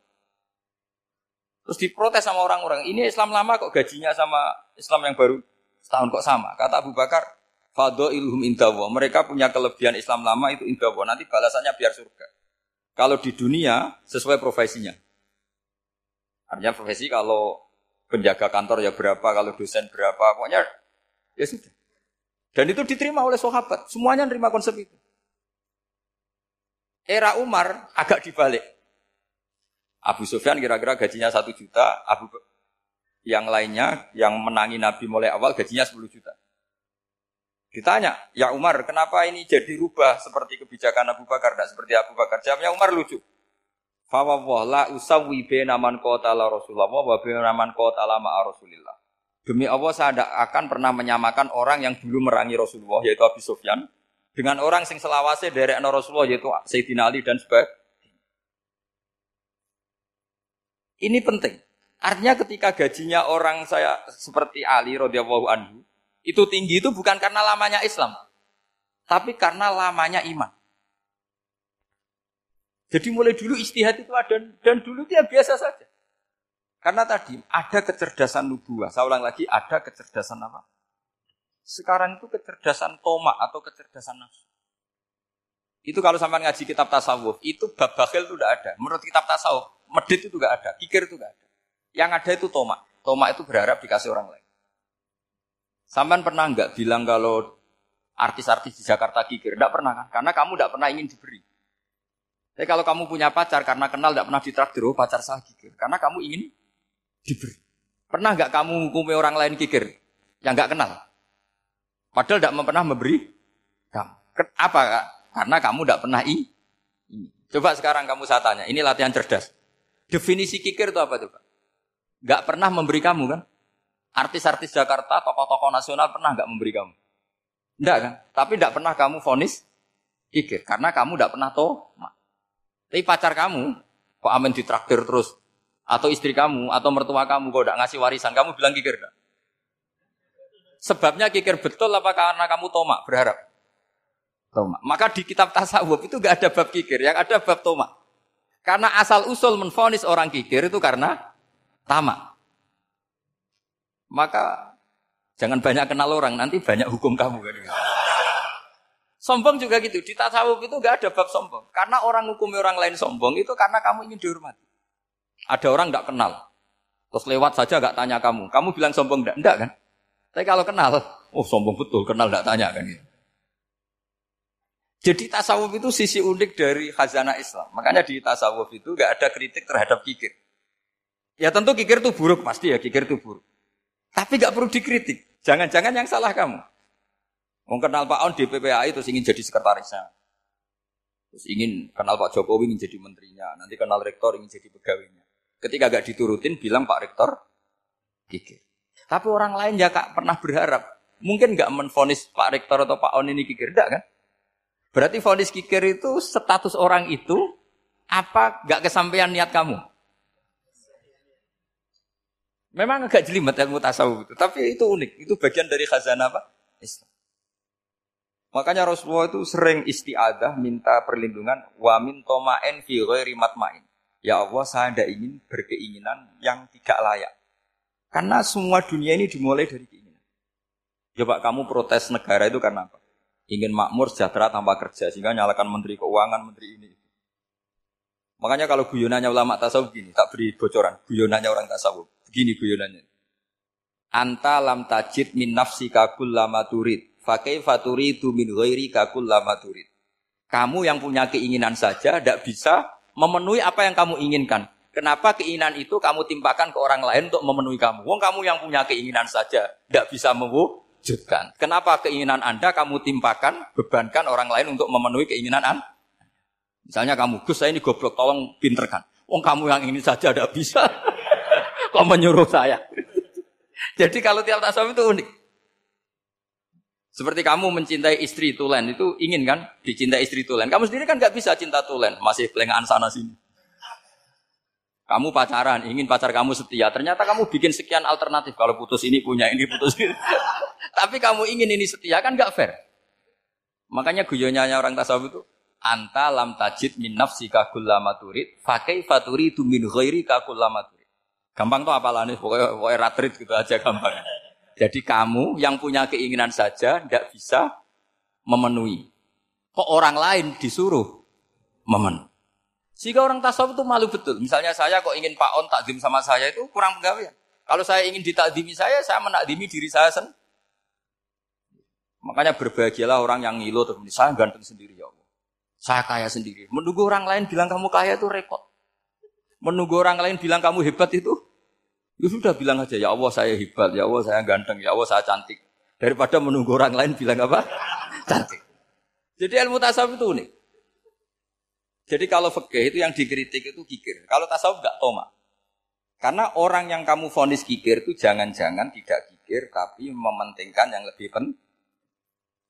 Terus diprotes sama orang-orang, ini Islam lama kok gajinya sama Islam yang baru setahun kok sama. Kata Abu Bakar, Fado ilhum indawa. Mereka punya kelebihan Islam lama itu indawa. Nanti balasannya biar surga. Kalau di dunia sesuai profesinya. Artinya profesi kalau penjaga kantor ya berapa, kalau dosen berapa, pokoknya ya sudah. Dan itu diterima oleh sahabat. Semuanya nerima konsep itu. Era Umar agak dibalik. Abu Sufyan kira-kira gajinya satu juta, Abu yang lainnya yang menangi Nabi mulai awal gajinya 10 juta. Ditanya, ya Umar, kenapa ini jadi rubah seperti kebijakan Abu Bakar, tidak seperti Abu Bakar? Jawabnya Umar lucu. Fawwah la usawi bena man qatala Rasulullah wa bena man qatala ma'a Rasulillah. Demi Allah saya tidak akan pernah menyamakan orang yang dulu merangi Rasulullah yaitu Abu Sufyan dengan orang sing selawase dari Rasulullah yaitu Sayyidina Ali dan sebagainya. Ini penting. Artinya ketika gajinya orang saya seperti Ali radhiyallahu anhu itu tinggi itu bukan karena lamanya Islam, tapi karena lamanya iman. Jadi mulai dulu istihad itu ada dan dulu dia biasa saja. Karena tadi ada kecerdasan nubuah. Saya ulang lagi, ada kecerdasan apa? Sekarang itu kecerdasan tomak atau kecerdasan nafsu. Itu kalau sampai ngaji kitab tasawuf, itu bab itu tidak ada. Menurut kitab tasawuf, medit itu tidak ada, pikir itu tidak ada. Yang ada itu tomak. Tomak itu berharap dikasih orang lain. Sampai pernah nggak bilang kalau artis-artis di Jakarta kikir? Tidak pernah kan? Karena kamu tidak pernah ingin diberi. Tapi kalau kamu punya pacar karena kenal tidak pernah ditraktir, oh pacar saya kikir. Karena kamu ingin diberi. Pernah nggak kamu hukumi orang lain kikir yang nggak kenal? Padahal tidak pernah memberi kamu. Apa? Karena kamu tidak pernah i. Coba sekarang kamu saya tanya, ini latihan cerdas. Definisi kikir itu apa coba? Gak pernah memberi kamu kan? Artis-artis Jakarta, tokoh-tokoh nasional pernah nggak memberi kamu? Enggak kan? Tapi enggak pernah kamu vonis kikir. Karena kamu enggak pernah toh. Tapi pacar kamu, kok amin ditraktir terus. Atau istri kamu, atau mertua kamu, kok enggak ngasih warisan, kamu bilang kikir enggak? Sebabnya kikir betul apa karena kamu tomak, berharap? Tomak. Maka di kitab tasawuf itu enggak ada bab kikir, yang ada bab tomak. Karena asal usul menfonis orang kikir itu karena tamak. Maka jangan banyak kenal orang, nanti banyak hukum kamu. Kan? Sombong juga gitu. Di tasawuf itu nggak ada bab sombong. Karena orang hukum orang lain sombong itu karena kamu ingin dihormati. Ada orang nggak kenal, terus lewat saja nggak tanya kamu. Kamu bilang sombong enggak? Enggak kan? Tapi kalau kenal, oh sombong betul, kenal nggak tanya kan. Jadi tasawuf itu sisi unik dari khazanah Islam. Makanya di tasawuf itu nggak ada kritik terhadap kikir. Ya tentu kikir itu buruk pasti ya, kikir itu buruk. Tapi gak perlu dikritik. Jangan-jangan yang salah kamu. Mau kenal Pak On di PPAI terus ingin jadi sekretarisnya. Terus ingin kenal Pak Jokowi ingin jadi menterinya. Nanti kenal rektor ingin jadi pegawainya. Ketika gak diturutin bilang Pak Rektor kikir. Tapi orang lain ya kak pernah berharap. Mungkin gak menfonis Pak Rektor atau Pak On ini kikir. Enggak kan? Berarti fonis kikir itu status orang itu apa gak kesampaian niat kamu? Memang agak jelimet ilmu tasawuf itu, tapi itu unik. Itu bagian dari khazanah apa? Makanya Rasulullah itu sering istiadah minta perlindungan wa min toma'en fi ghairi matma'in. Ya Allah, saya tidak ingin berkeinginan yang tidak layak. Karena semua dunia ini dimulai dari keinginan. Coba kamu protes negara itu karena apa? Ingin makmur sejahtera tanpa kerja sehingga nyalakan menteri keuangan, menteri ini. Makanya kalau guyonannya ulama tasawuf gini, tak beri bocoran. Guyonannya orang tasawuf. Begini guyonannya. Anta lam tajid min nafsi kakul lama turid. Fakai faturi itu min ghairi kakul lama turid. Kamu yang punya keinginan saja tidak bisa memenuhi apa yang kamu inginkan. Kenapa keinginan itu kamu timpakan ke orang lain untuk memenuhi kamu? Wong kamu yang punya keinginan saja tidak bisa mewujudkan. Kenapa keinginan Anda kamu timpakan, bebankan orang lain untuk memenuhi keinginan Anda? Misalnya kamu, Gus saya ini goblok, tolong pinterkan. Wong kamu yang ini saja tidak bisa. Kok menyuruh saya? Jadi kalau tiap tasawuf itu unik. Seperti kamu mencintai istri tulen itu ingin kan dicintai istri tulen. Kamu sendiri kan nggak bisa cinta tulen, masih pelengahan sana sini. Kamu pacaran, ingin pacar kamu setia. Ternyata kamu bikin sekian alternatif. Kalau putus ini punya ini, putus ini. Tapi kamu ingin ini setia kan gak fair. Makanya guyonnya orang tasawuf itu anta lam tajid min nafsi kullama turid fakai faturi tu min ghairi kullama turid. Gampang tuh apalane pokoknya pokoknya ratrit gitu aja gampang. Jadi kamu yang punya keinginan saja tidak bisa memenuhi. Kok orang lain disuruh memenuhi. Sehingga orang tasawuf itu malu betul. Misalnya saya kok ingin Pak On takdim sama saya itu kurang pegawai. Kalau saya ingin ditakdimi saya, saya menakdimi diri saya sendiri. Makanya berbahagialah orang yang ngilu saya ganteng sendiri ya Allah. Saya kaya sendiri. Menunggu orang lain bilang kamu kaya itu repot. Menunggu orang lain bilang kamu hebat itu, ya sudah bilang aja ya Allah saya hebat, ya Allah saya ganteng, ya Allah saya cantik. Daripada menunggu orang lain bilang apa? cantik. Jadi ilmu tasawuf itu unik. Jadi kalau fikih itu yang dikritik itu kikir. Kalau tasawuf nggak toma. Karena orang yang kamu vonis kikir itu jangan-jangan tidak kikir tapi mementingkan yang lebih penting.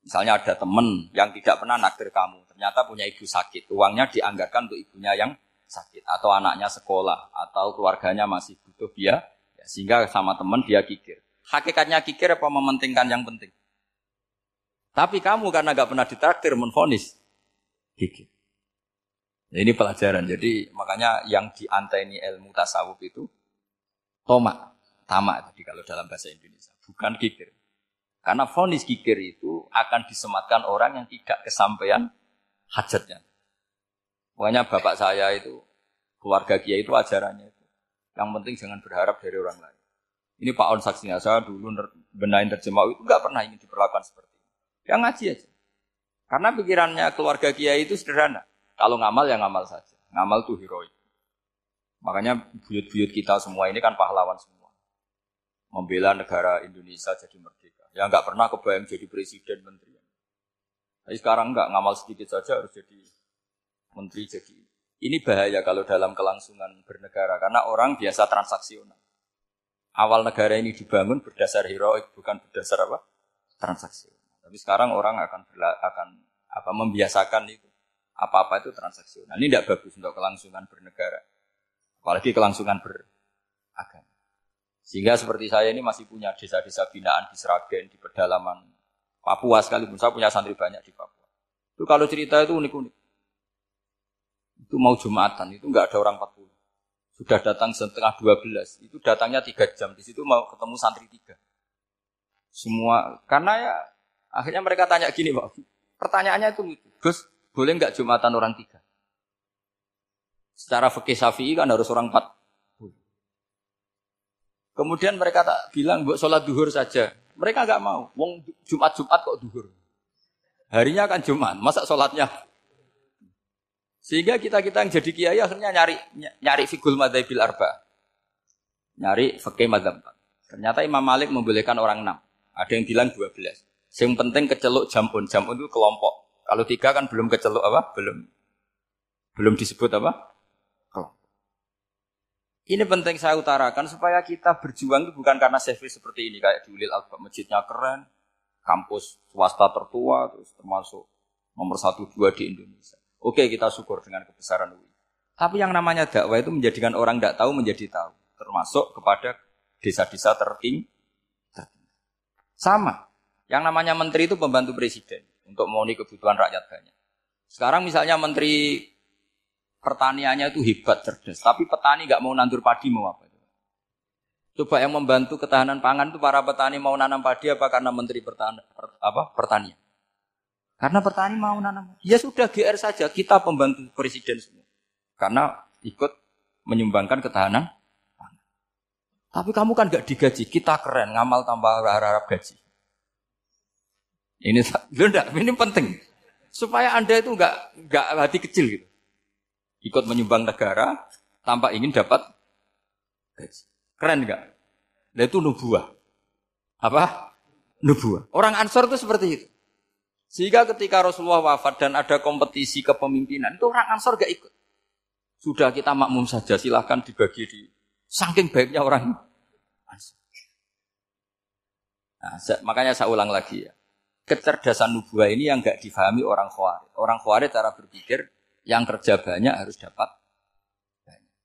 Misalnya ada teman yang tidak pernah naktir kamu, ternyata punya ibu sakit, uangnya dianggarkan untuk ibunya yang sakit, atau anaknya sekolah, atau keluarganya masih butuh biaya, ya, sehingga sama teman dia kikir. Hakikatnya kikir apa mementingkan yang penting? Tapi kamu karena gak pernah ditraktir menfonis kikir. Nah, ini pelajaran. Jadi makanya yang dianteni ilmu tasawuf itu tomak, tamak tadi kalau dalam bahasa Indonesia, bukan kikir. Karena fonis kikir itu akan disematkan orang yang tidak kesampaian hajatnya. Makanya bapak saya itu, keluarga kia itu ajarannya itu. Yang penting jangan berharap dari orang lain. Ini Pak On saksinya, saya dulu benain terjemah itu nggak pernah ingin diperlakukan seperti itu. Yang ngaji aja. Karena pikirannya keluarga kia itu sederhana. Kalau ngamal ya ngamal saja. Ngamal tuh heroik. Makanya buyut-buyut kita semua ini kan pahlawan semua. Membela negara Indonesia jadi merdeka. Ya nggak pernah kebayang jadi presiden menteri. Tapi sekarang nggak ngamal sedikit saja harus jadi menteri jadi. Ini bahaya kalau dalam kelangsungan bernegara karena orang biasa transaksional. Awal negara ini dibangun berdasar heroik bukan berdasar apa? Transaksional. Tapi sekarang orang akan berla, akan apa membiasakan itu apa-apa itu transaksional. Ini tidak bagus untuk kelangsungan bernegara. Apalagi kelangsungan beragama. Sehingga seperti saya ini masih punya desa-desa binaan di Seragen, di pedalaman Papua sekalipun. Saya punya santri banyak di Papua. Itu kalau cerita itu unik-unik. Itu mau Jumatan, itu nggak ada orang 40. Sudah datang setengah 12. Itu datangnya 3 jam. Di situ mau ketemu santri 3. Semua, karena ya akhirnya mereka tanya gini Pak. Pertanyaannya itu Gus, boleh nggak Jumatan orang tiga? Secara fikih Syafi'i kan harus orang empat. Kemudian mereka tak bilang buat sholat duhur saja. Mereka nggak mau. Wong Jumat Jumat kok duhur. Harinya kan Jumat. Masa sholatnya? Sehingga kita kita yang jadi kiai akhirnya nyari nyari figul madhabil arba. Nyari fikih madhab Ternyata Imam Malik membolehkan orang enam. Ada yang bilang dua belas. Yang penting keceluk jampun. Jampun itu kelompok. Kalau tiga kan belum keceluk apa? Belum. Belum disebut apa? Kelompok. Ini penting saya utarakan supaya kita berjuang itu bukan karena service seperti ini kayak di Ulil Alba masjidnya keren, kampus swasta tertua terus termasuk nomor satu dua di Indonesia. Oke kita syukur dengan kebesaran UI. Tapi yang namanya dakwah itu menjadikan orang tidak tahu menjadi tahu, termasuk kepada desa-desa terting. Sama. Yang namanya menteri itu pembantu presiden untuk memenuhi kebutuhan rakyat banyak. Sekarang misalnya menteri pertaniannya itu hebat cerdas, tapi petani nggak mau nandur padi mau apa? Coba yang membantu ketahanan pangan itu para petani mau nanam padi apa karena menteri pertanian apa pertanian? Karena petani mau nanam. Ya sudah GR saja, kita pembantu presiden semua. Karena ikut menyumbangkan ketahanan Tapi kamu kan gak digaji, kita keren, ngamal tambah harap-harap gaji. Ini lu enggak, ini penting. Supaya Anda itu enggak enggak hati kecil gitu. Ikut menyumbang negara tanpa ingin dapat gaji. Keren enggak? Nah itu nubuah. Apa? Nubuah. Orang Ansor itu seperti itu. Sehingga ketika Rasulullah wafat dan ada kompetisi kepemimpinan, itu orang Ansor gak ikut. Sudah kita makmum saja, silahkan dibagi di saking baiknya orang Ansor. Nah, makanya saya ulang lagi ya. Kecerdasan nubuah ini yang gak difahami orang khawarij. Orang khawarij cara berpikir yang kerja banyak harus dapat.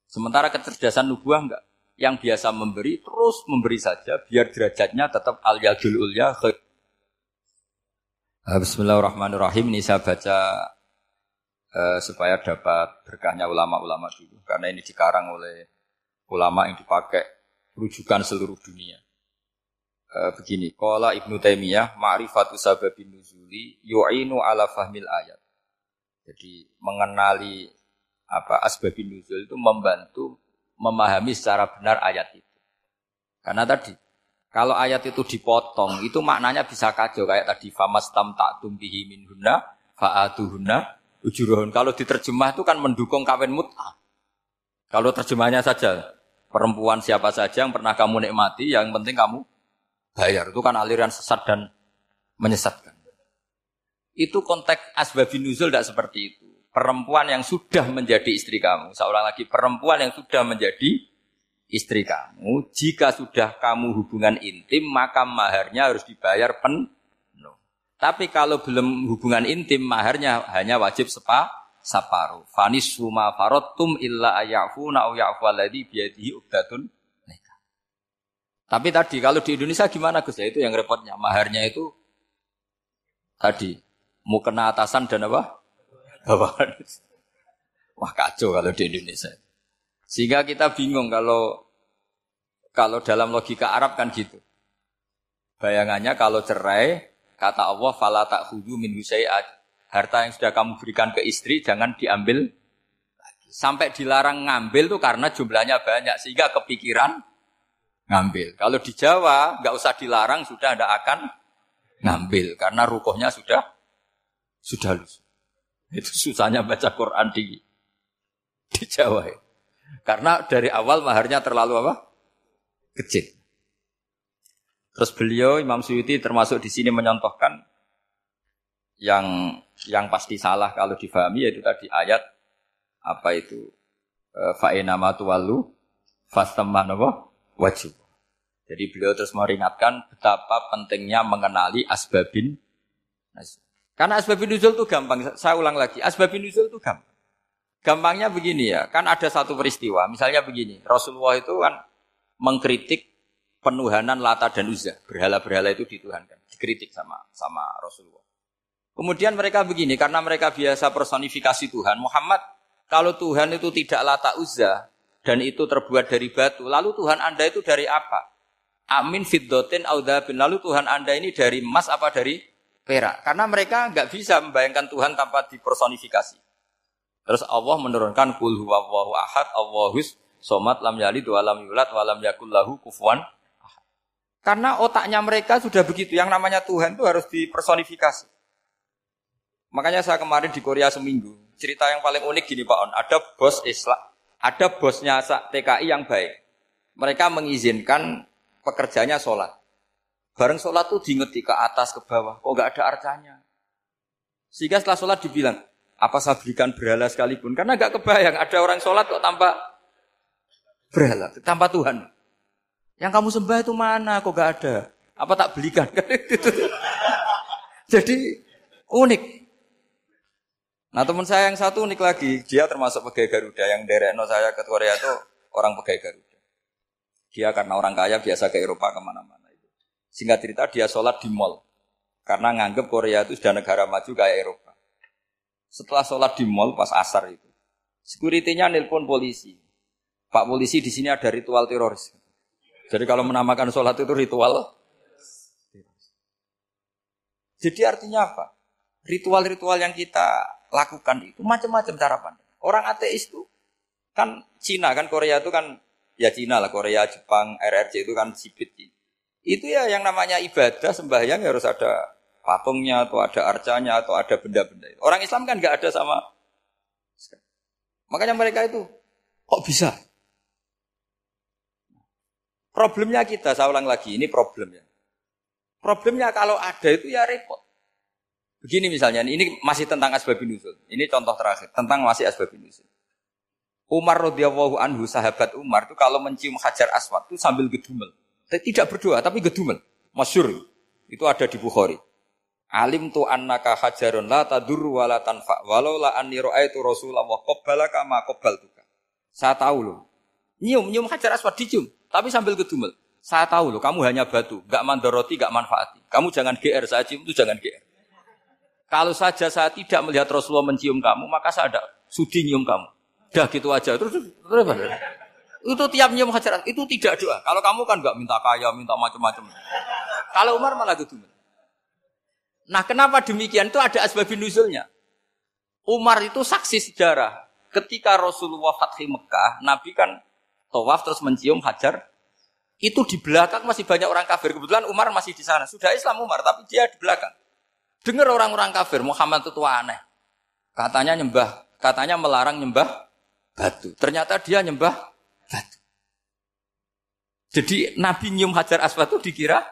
Sementara kecerdasan nubuah enggak yang biasa memberi terus memberi saja biar derajatnya tetap al yadul ulya Bismillahirrahmanirrahim ini saya baca uh, supaya dapat berkahnya ulama-ulama dulu karena ini dikarang oleh ulama yang dipakai rujukan seluruh dunia. Uh, begini, Qala Ibnu Taimiyah ma'rifatu sababin nuzuli yu'inu ala fahmil ayat. Jadi mengenali apa asbabin nuzul itu membantu memahami secara benar ayat itu. Karena tadi kalau ayat itu dipotong itu maknanya bisa kacau kayak tadi famastam ta'tum bihi minhunna fa'atuhunna ujuruhun. Kalau diterjemah itu kan mendukung kawin mut'ah. Kalau terjemahnya saja perempuan siapa saja yang pernah kamu nikmati, yang penting kamu bayar. Itu kan aliran sesat dan menyesatkan. Itu konteks asbabin nuzul tidak seperti itu perempuan yang sudah menjadi istri kamu. Seorang lagi perempuan yang sudah menjadi istri kamu. Jika sudah kamu hubungan intim, maka maharnya harus dibayar penuh. Tapi kalau belum hubungan intim, maharnya hanya wajib sepa, saparu. Fanis suma farotum illa ayafu au ya'fu alladhi biyadihi ubdatun Tapi tadi kalau di Indonesia gimana Gus? Ya itu yang repotnya. Maharnya itu tadi mau kena atasan dan apa? bawahan. Wah kacau kalau di Indonesia. Sehingga kita bingung kalau kalau dalam logika Arab kan gitu. Bayangannya kalau cerai, kata Allah, fala tak min Harta yang sudah kamu berikan ke istri jangan diambil Sampai dilarang ngambil tuh karena jumlahnya banyak sehingga kepikiran ngambil. Kalau di Jawa nggak usah dilarang sudah ada akan ngambil karena rukohnya sudah sudah lusuh. Itu susahnya baca Quran di di Jawa. Ya. Karena dari awal maharnya terlalu apa? Kecil. Terus beliau Imam Suyuti termasuk di sini menyontohkan yang yang pasti salah kalau difahami yaitu tadi ayat apa itu e, fa'ina matuwalu fastaman apa wajib. Jadi beliau terus meringatkan betapa pentingnya mengenali asbabin karena asbabun nuzul itu gampang. Saya ulang lagi, asbabun nuzul itu gampang. Gampangnya begini ya, kan ada satu peristiwa. Misalnya begini, Rasulullah itu kan mengkritik penuhanan Lata dan Uzza. Berhala-berhala itu dituhankan, dikritik sama sama Rasulullah. Kemudian mereka begini, karena mereka biasa personifikasi Tuhan. Muhammad, kalau Tuhan itu tidak Lata Uzza, dan itu terbuat dari batu, lalu Tuhan Anda itu dari apa? Amin fiddotin audabin. Lalu Tuhan Anda ini dari emas apa dari perak. Karena mereka nggak bisa membayangkan Tuhan tanpa dipersonifikasi. Terus Allah menurunkan kul huwallahu ahad, Allahus somat lam yalid wa lam yulad wa lam yakul lahu Karena otaknya mereka sudah begitu. Yang namanya Tuhan itu harus dipersonifikasi. Makanya saya kemarin di Korea seminggu. Cerita yang paling unik gini Pak On. Ada bos Islam, ada bosnya TKI yang baik. Mereka mengizinkan pekerjanya sholat. Bareng sholat tuh diingeti ke atas ke bawah, kok nggak ada arcanya. Sehingga setelah sholat dibilang, apa saya berikan berhala sekalipun? Karena nggak kebayang ada orang sholat kok tanpa berhala, tanpa Tuhan. Yang kamu sembah itu mana? Kok nggak ada? Apa tak belikan? Jadi unik. Nah teman saya yang satu unik lagi, dia termasuk pegawai Garuda yang derekno saya ke Korea itu orang pegawai Garuda. Dia karena orang kaya biasa ke Eropa ke mana-mana. Singkat cerita dia sholat di mall. Karena nganggep Korea itu sudah negara maju kayak Eropa. Setelah sholat di mall pas asar itu. Sekuritinya nelpon polisi. Pak polisi di sini ada ritual teroris. Jadi kalau menamakan sholat itu ritual. Jadi artinya apa? Ritual-ritual yang kita lakukan itu macam-macam cara pandang. Orang ateis itu Kan Cina kan Korea itu kan ya Cina lah Korea, Jepang, RRC itu kan sipit. Itu ya yang namanya ibadah sembahyang ya harus ada patungnya atau ada arcanya atau ada benda-benda. Orang Islam kan nggak ada sama. Makanya mereka itu kok bisa? Problemnya kita, saya ulang lagi, ini problemnya. Problemnya kalau ada itu ya repot. Begini misalnya, ini masih tentang asbabun nuzul. Ini contoh terakhir tentang masih asbabun nuzul. Umar radhiyallahu anhu sahabat Umar itu kalau mencium hajar aswad itu sambil gedumel. Tidak berdoa tapi gedumel. Masyur. Itu ada di Bukhari. Alim tu annaka hajarun la tadur wa la tanfa walau la anni ra'aitu Rasulullah qabbalaka ma qabbaltuka. Saya tahu loh. Nyium nyium hajar aswad dicium tapi sambil gedumel. Saya tahu loh kamu hanya batu, enggak mandoroti, enggak manfaati. Kamu jangan GR saya cium itu jangan GR. Kalau saja saya tidak melihat Rasulullah mencium kamu, maka saya ada sudi nyium kamu. Dah gitu aja. Terus, terus, terus itu tiap nyium hajar itu tidak doa. Kalau kamu kan nggak minta kaya, minta macam-macam. Kalau Umar malah gitu. Nah, kenapa demikian? Itu ada asbabun nuzulnya. Umar itu saksi sejarah. Ketika Rasulullah Fathi Mekah, Nabi kan tawaf terus mencium hajar. Itu di belakang masih banyak orang kafir. Kebetulan Umar masih di sana. Sudah Islam Umar, tapi dia di belakang. Dengar orang-orang kafir, Muhammad itu tua aneh. Katanya nyembah, katanya melarang nyembah batu. Ternyata dia nyembah batu. Jadi Nabi nyium hajar aswad itu dikira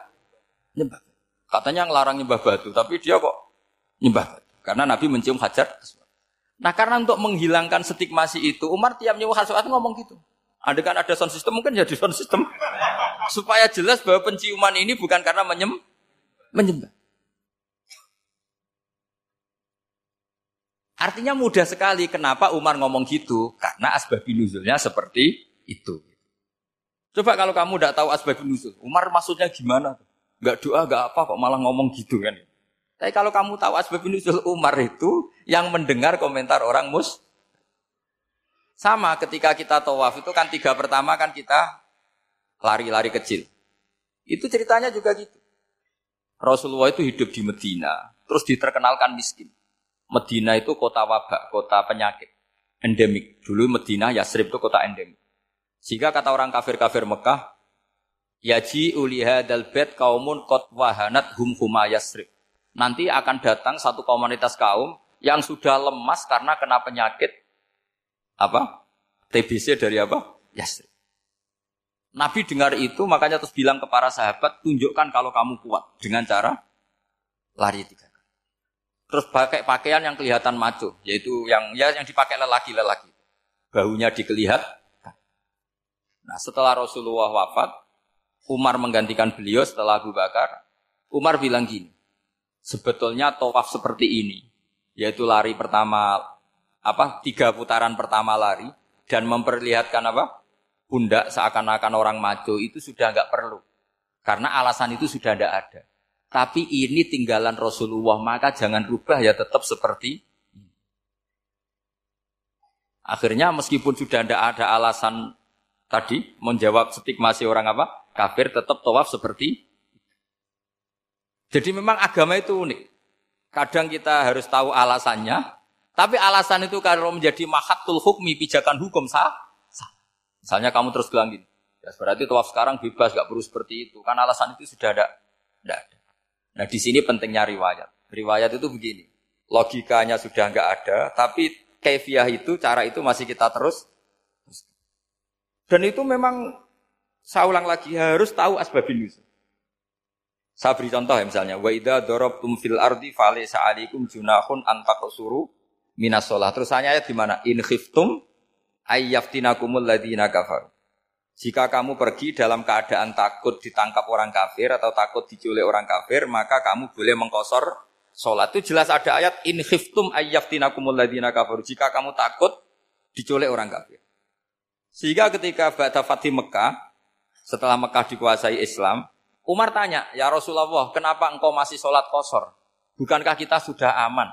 nyembah. Katanya ngelarang nyembah batu, tapi dia kok nyembah batu. Karena Nabi mencium hajar. Nah karena untuk menghilangkan stigmasi itu, Umar tiap hajar aswad ngomong gitu. Ada kan ada sound system, mungkin jadi sound system. Supaya jelas bahwa penciuman ini bukan karena menyem, menyembah. Artinya mudah sekali kenapa Umar ngomong gitu karena asbabun nuzulnya seperti itu. Coba kalau kamu tidak tahu asbabun nuzul, Umar maksudnya gimana? Gak doa, gak apa kok malah ngomong gitu kan? Tapi kalau kamu tahu asbabun nuzul Umar itu yang mendengar komentar orang mus sama ketika kita tawaf itu kan tiga pertama kan kita lari-lari kecil. Itu ceritanya juga gitu. Rasulullah itu hidup di Medina, terus diterkenalkan miskin. Medina itu kota wabak, kota penyakit, endemik. Dulu Medina, Yasrib itu kota endemik. Sehingga kata orang kafir-kafir Mekah, Yaji uliha dal bet kaumun kot wahanat hum huma Yasrib. Nanti akan datang satu komunitas kaum yang sudah lemas karena kena penyakit apa? TBC dari apa? Yasrib. Nabi dengar itu makanya terus bilang ke para sahabat, tunjukkan kalau kamu kuat dengan cara lari tiga Terus pakai pakaian yang kelihatan maco, yaitu yang ya yang dipakai lelaki-lelaki. Bahunya dikelihat. Nah, setelah Rasulullah wafat, Umar menggantikan beliau setelah Abu Bakar. Umar bilang gini, sebetulnya tawaf seperti ini, yaitu lari pertama apa tiga putaran pertama lari dan memperlihatkan apa pundak seakan-akan orang maco itu sudah nggak perlu karena alasan itu sudah tidak ada. Tapi ini tinggalan Rasulullah, maka jangan rubah ya tetap seperti. Akhirnya meskipun sudah tidak ada alasan tadi menjawab stigmasi orang apa kafir, tetap tawaf seperti jadi memang agama itu unik. Kadang kita harus tahu alasannya, tapi alasan itu kalau menjadi mahatul hukmi, pijakan hukum sah, sah. Misalnya kamu terus bilang gini, ya berarti tawaf sekarang bebas, gak perlu seperti itu. Kan alasan itu sudah ada, tidak ada. Nah di sini pentingnya riwayat. Riwayat itu begini, logikanya sudah nggak ada, tapi kefiah itu, cara itu masih kita terus. Dan itu memang saya ulang lagi harus tahu asbabin nuzul. Saya beri contoh ya misalnya, wa idza darabtum fil ardi falaysa alaikum junahun an taqsuru minas sholah. Terus saya ayat di mana? In khiftum ayyaftinakumul ladina kafaru. Jika kamu pergi dalam keadaan takut ditangkap orang kafir atau takut diculik orang kafir, maka kamu boleh mengkosor sholat. Itu jelas ada ayat in khiftum ayyaftinakumul ladina kafir. Jika kamu takut diculik orang kafir. Sehingga ketika Ba'da Fatih Mekah, setelah Mekah dikuasai Islam, Umar tanya, ya Rasulullah, kenapa engkau masih sholat kosor? Bukankah kita sudah aman?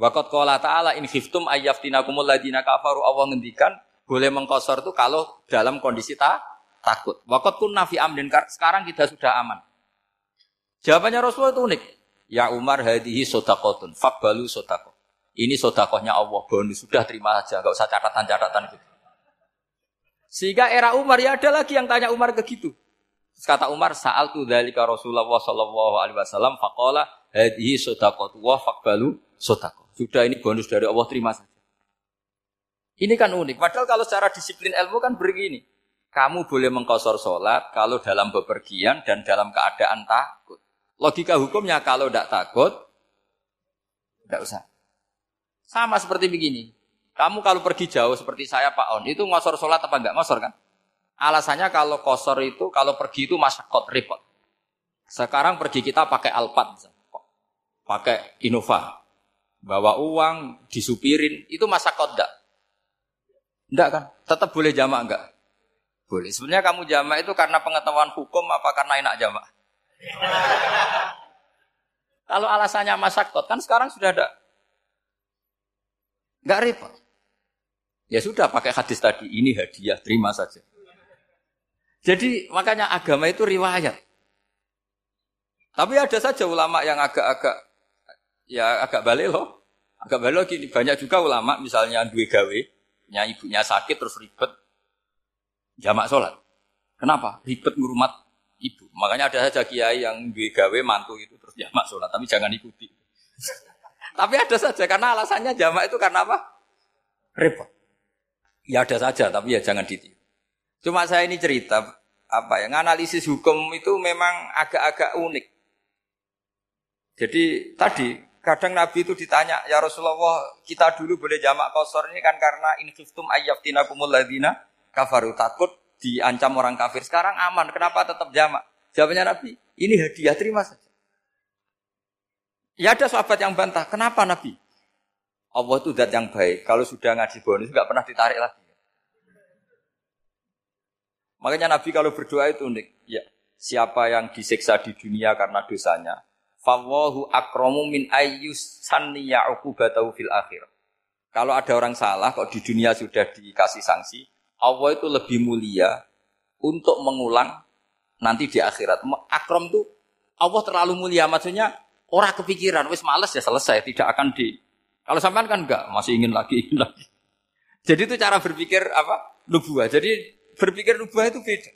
Waqat qala ta'ala in khiftum ayyaftinakumul ladina kafaru Allah ngendikan boleh mengkosor itu kalau dalam kondisi tak takut. Waktu pun nafi amdin sekarang kita sudah aman. Jawabannya Rasulullah itu unik. Ya Umar hadihi sodakotun, fakbalu sodakot. Ini sodakohnya Allah, bonus sudah terima saja, nggak usah catatan-catatan gitu. Sehingga era Umar ya ada lagi yang tanya Umar ke gitu. kata Umar, saal tu dalika Rasulullah Shallallahu Alaihi Wasallam fakola hadhi sodakotu wa fakbalu sodako. Sudah ini bonus dari Allah terima saja. Ini kan unik. Padahal kalau secara disiplin ilmu kan begini. Kamu boleh mengkosor sholat kalau dalam bepergian dan dalam keadaan takut. Logika hukumnya kalau tidak takut, tidak usah. Sama seperti begini. Kamu kalau pergi jauh seperti saya Pak On, itu ngosor sholat apa enggak? Ngosor kan? Alasannya kalau kosor itu, kalau pergi itu masyakot, repot. Sekarang pergi kita pakai Alphard, pakai Innova. Bawa uang, disupirin, itu masyakot enggak? Enggak kan? Tetap boleh jamak enggak? Boleh. Sebenarnya kamu jamak itu karena pengetahuan hukum apa karena enak jamak? Kalau alasannya masyakot, kan sekarang sudah ada. Enggak repot. Ya sudah pakai hadis tadi, ini hadiah, terima saja. Jadi makanya agama itu riwayat. Tapi ada saja ulama yang agak-agak ya agak balik loh. Agak balik gini, banyak juga ulama misalnya dua gawe, punya ibunya sakit terus ribet jamak sholat. Kenapa? Ribet ngurumat ibu. Makanya ada saja kiai yang dua gawe mantu itu terus jamak sholat, tapi jangan ikuti. tapi ada saja karena alasannya jamak itu karena apa? Repot. Ya ada saja, tapi ya jangan ditiru. Cuma saya ini cerita apa ya, analisis hukum itu memang agak-agak unik. Jadi tadi kadang Nabi itu ditanya, ya Rasulullah kita dulu boleh jamak kosor ini kan karena ini khiftum ayyaftina ladina kafaru takut diancam orang kafir. Sekarang aman, kenapa tetap jamak? Jawabnya Nabi, ini hadiah terima saja. Ya ada sahabat yang bantah, kenapa Nabi? Allah itu zat yang baik. Kalau sudah ngaji bonus nggak pernah ditarik lagi. Makanya Nabi kalau berdoa itu unik. Ya, siapa yang disiksa di dunia karena dosanya, fawahu akromu min ayyus sanniya uqubatahu fil akhir. Kalau ada orang salah kok di dunia sudah dikasih sanksi, Allah itu lebih mulia untuk mengulang nanti di akhirat. Akrom itu Allah terlalu mulia maksudnya orang kepikiran wis males ya selesai tidak akan di kalau sampean kan enggak, masih ingin lagi, ingin lagi. Jadi itu cara berpikir apa? Nubuah. Jadi berpikir nubuah itu beda.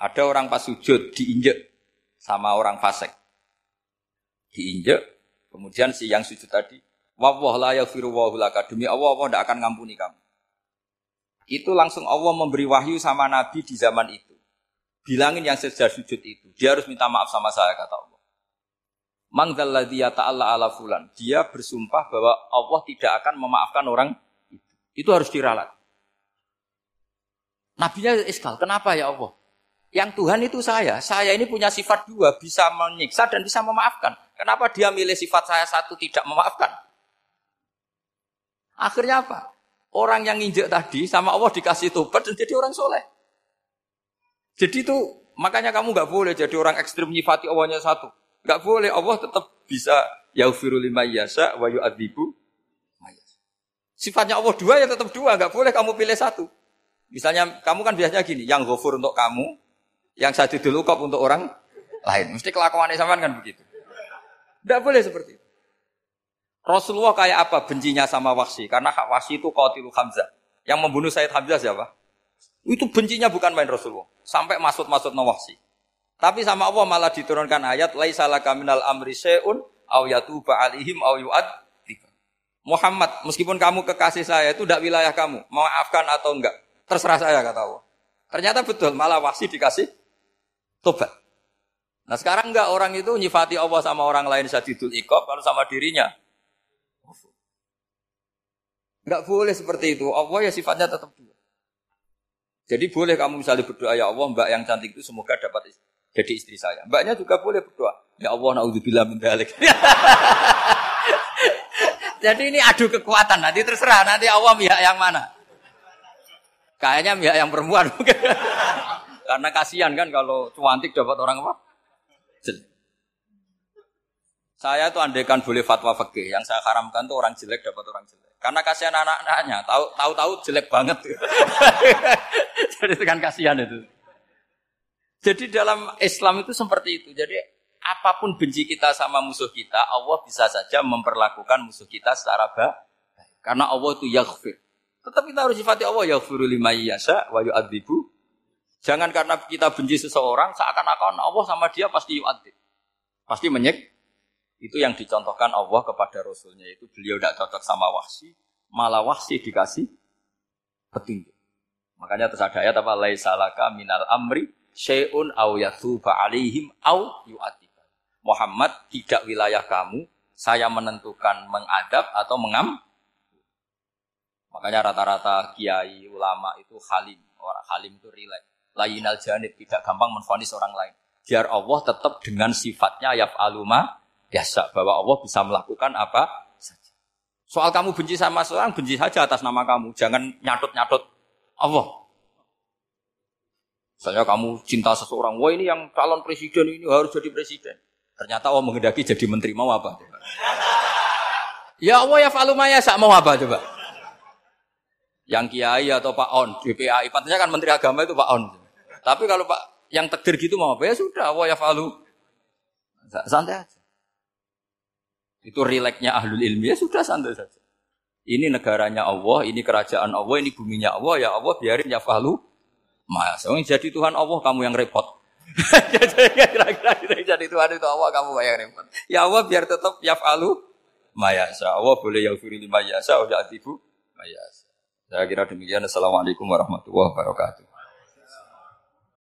Ada orang pas sujud diinjek sama orang fasik. Diinjek, kemudian si yang sujud tadi, wawah la yaghfiru wa laka demi Allah Allah tidak akan ngampuni kamu. Itu langsung Allah memberi wahyu sama Nabi di zaman itu. Bilangin yang sejak sujud itu, dia harus minta maaf sama saya kata Allah. Mangdalladhiya ta'ala ala fulan. Dia bersumpah bahwa Allah tidak akan memaafkan orang itu. Itu harus diralat. Nabinya iskal, kenapa ya Allah? Yang Tuhan itu saya. Saya ini punya sifat dua, bisa menyiksa dan bisa memaafkan. Kenapa dia milih sifat saya satu tidak memaafkan? Akhirnya apa? Orang yang nginjek tadi sama Allah dikasih tobat dan jadi orang soleh. Jadi itu makanya kamu nggak boleh jadi orang ekstrim nyifati Allahnya satu. Enggak boleh, Allah tetap bisa yaghfiru lima yasa wa yu'adzibu Sifatnya Allah dua ya tetap dua, enggak boleh kamu pilih satu. Misalnya kamu kan biasanya gini, yang ghafur untuk kamu, yang satu dulu kop untuk orang lain. Mesti kelakuannya sama kan begitu. Enggak boleh seperti itu. Rasulullah kayak apa bencinya sama Wahsy? Karena Wahsy itu qatilu Hamzah. Yang membunuh Sayyid Hamzah siapa? Itu bencinya bukan main Rasulullah. Sampai masuk-masuk Wahsy. Tapi sama Allah malah diturunkan ayat laisa laka minal amri syai'un aw yatuba alaihim aw yu'ad Muhammad, meskipun kamu kekasih saya itu tidak wilayah kamu, maafkan atau enggak, terserah saya kata Allah. Ternyata betul, malah wasi dikasih tobat. Nah sekarang enggak orang itu nyifati Allah sama orang lain sadidul ikob, kalau sama dirinya. Enggak boleh seperti itu, Allah ya sifatnya tetap dua. Jadi boleh kamu misalnya berdoa, ya Allah mbak yang cantik itu semoga dapat istri jadi istri saya. Mbaknya juga boleh berdoa. Ya Allah, naudzubillah min dalik. Jadi ini adu kekuatan. Nanti terserah. Nanti Allah pihak yang mana. Kayaknya pihak yang perempuan mungkin. Karena kasihan kan kalau cuantik dapat orang apa? Jelek. Saya tuh andekan boleh fatwa fakih. Yang saya haramkan tuh orang jelek dapat orang jelek. Karena kasihan anak-anaknya. Tahu tahu jelek banget. Jadi kan kasihan itu. Jadi dalam Islam itu seperti itu. Jadi apa pun benci kita sama musuh kita, Allah bisa saja memperlakukan musuh kita secara baik. Karena Allah itu yaghfir. Tetap kita harus sifati Allah ya lima yasa wa yu'adzibu. Jangan karena kita benci seseorang seakan-akan Allah sama dia pasti yu'adzib. Pasti menyek. Itu yang dicontohkan Allah kepada Rasulnya itu beliau tidak cocok sama wahsi, malah wahsi dikasih petunjuk. Makanya terus ada ayat apa laisalaka minal amri syai'un au yatuba alaihim au yu'adzib. Muhammad tidak wilayah kamu, saya menentukan mengadab atau mengam Makanya rata-rata kiai ulama itu halim. Orang halim itu rileks. Layinal janib tidak gampang menfonis orang lain. Biar Allah tetap dengan sifatnya ya aluma biasa bahwa Allah bisa melakukan apa saja. Soal kamu benci sama seorang, benci saja atas nama kamu. Jangan nyatut-nyatut Allah. Misalnya kamu cinta seseorang, wah ini yang calon presiden ini harus jadi presiden. Ternyata Allah menghendaki jadi menteri mau apa? Ya Allah ya falumaya sak mau apa coba? Yang kiai atau Pak On, DPAI, pantasnya kan Menteri Agama itu Pak On. Tapi kalau Pak yang tegir gitu mau apa ya sudah, ya falu. Santai aja. Itu rileknya ahlul ilmi ya sudah santai saja. Ini negaranya Allah, ini kerajaan Allah, ini buminya Allah, ya Allah biarin ya falu. Mas, jadi Tuhan Allah kamu yang repot. Kira-kira jadi Tuhan itu Allah kamu yang repot. Ya Allah biar tetap ya falu. Mayasa Allah boleh yang firi lima yasa, ya atibu mayasa. Saya kira demikian. Assalamualaikum warahmatullahi wabarakatuh.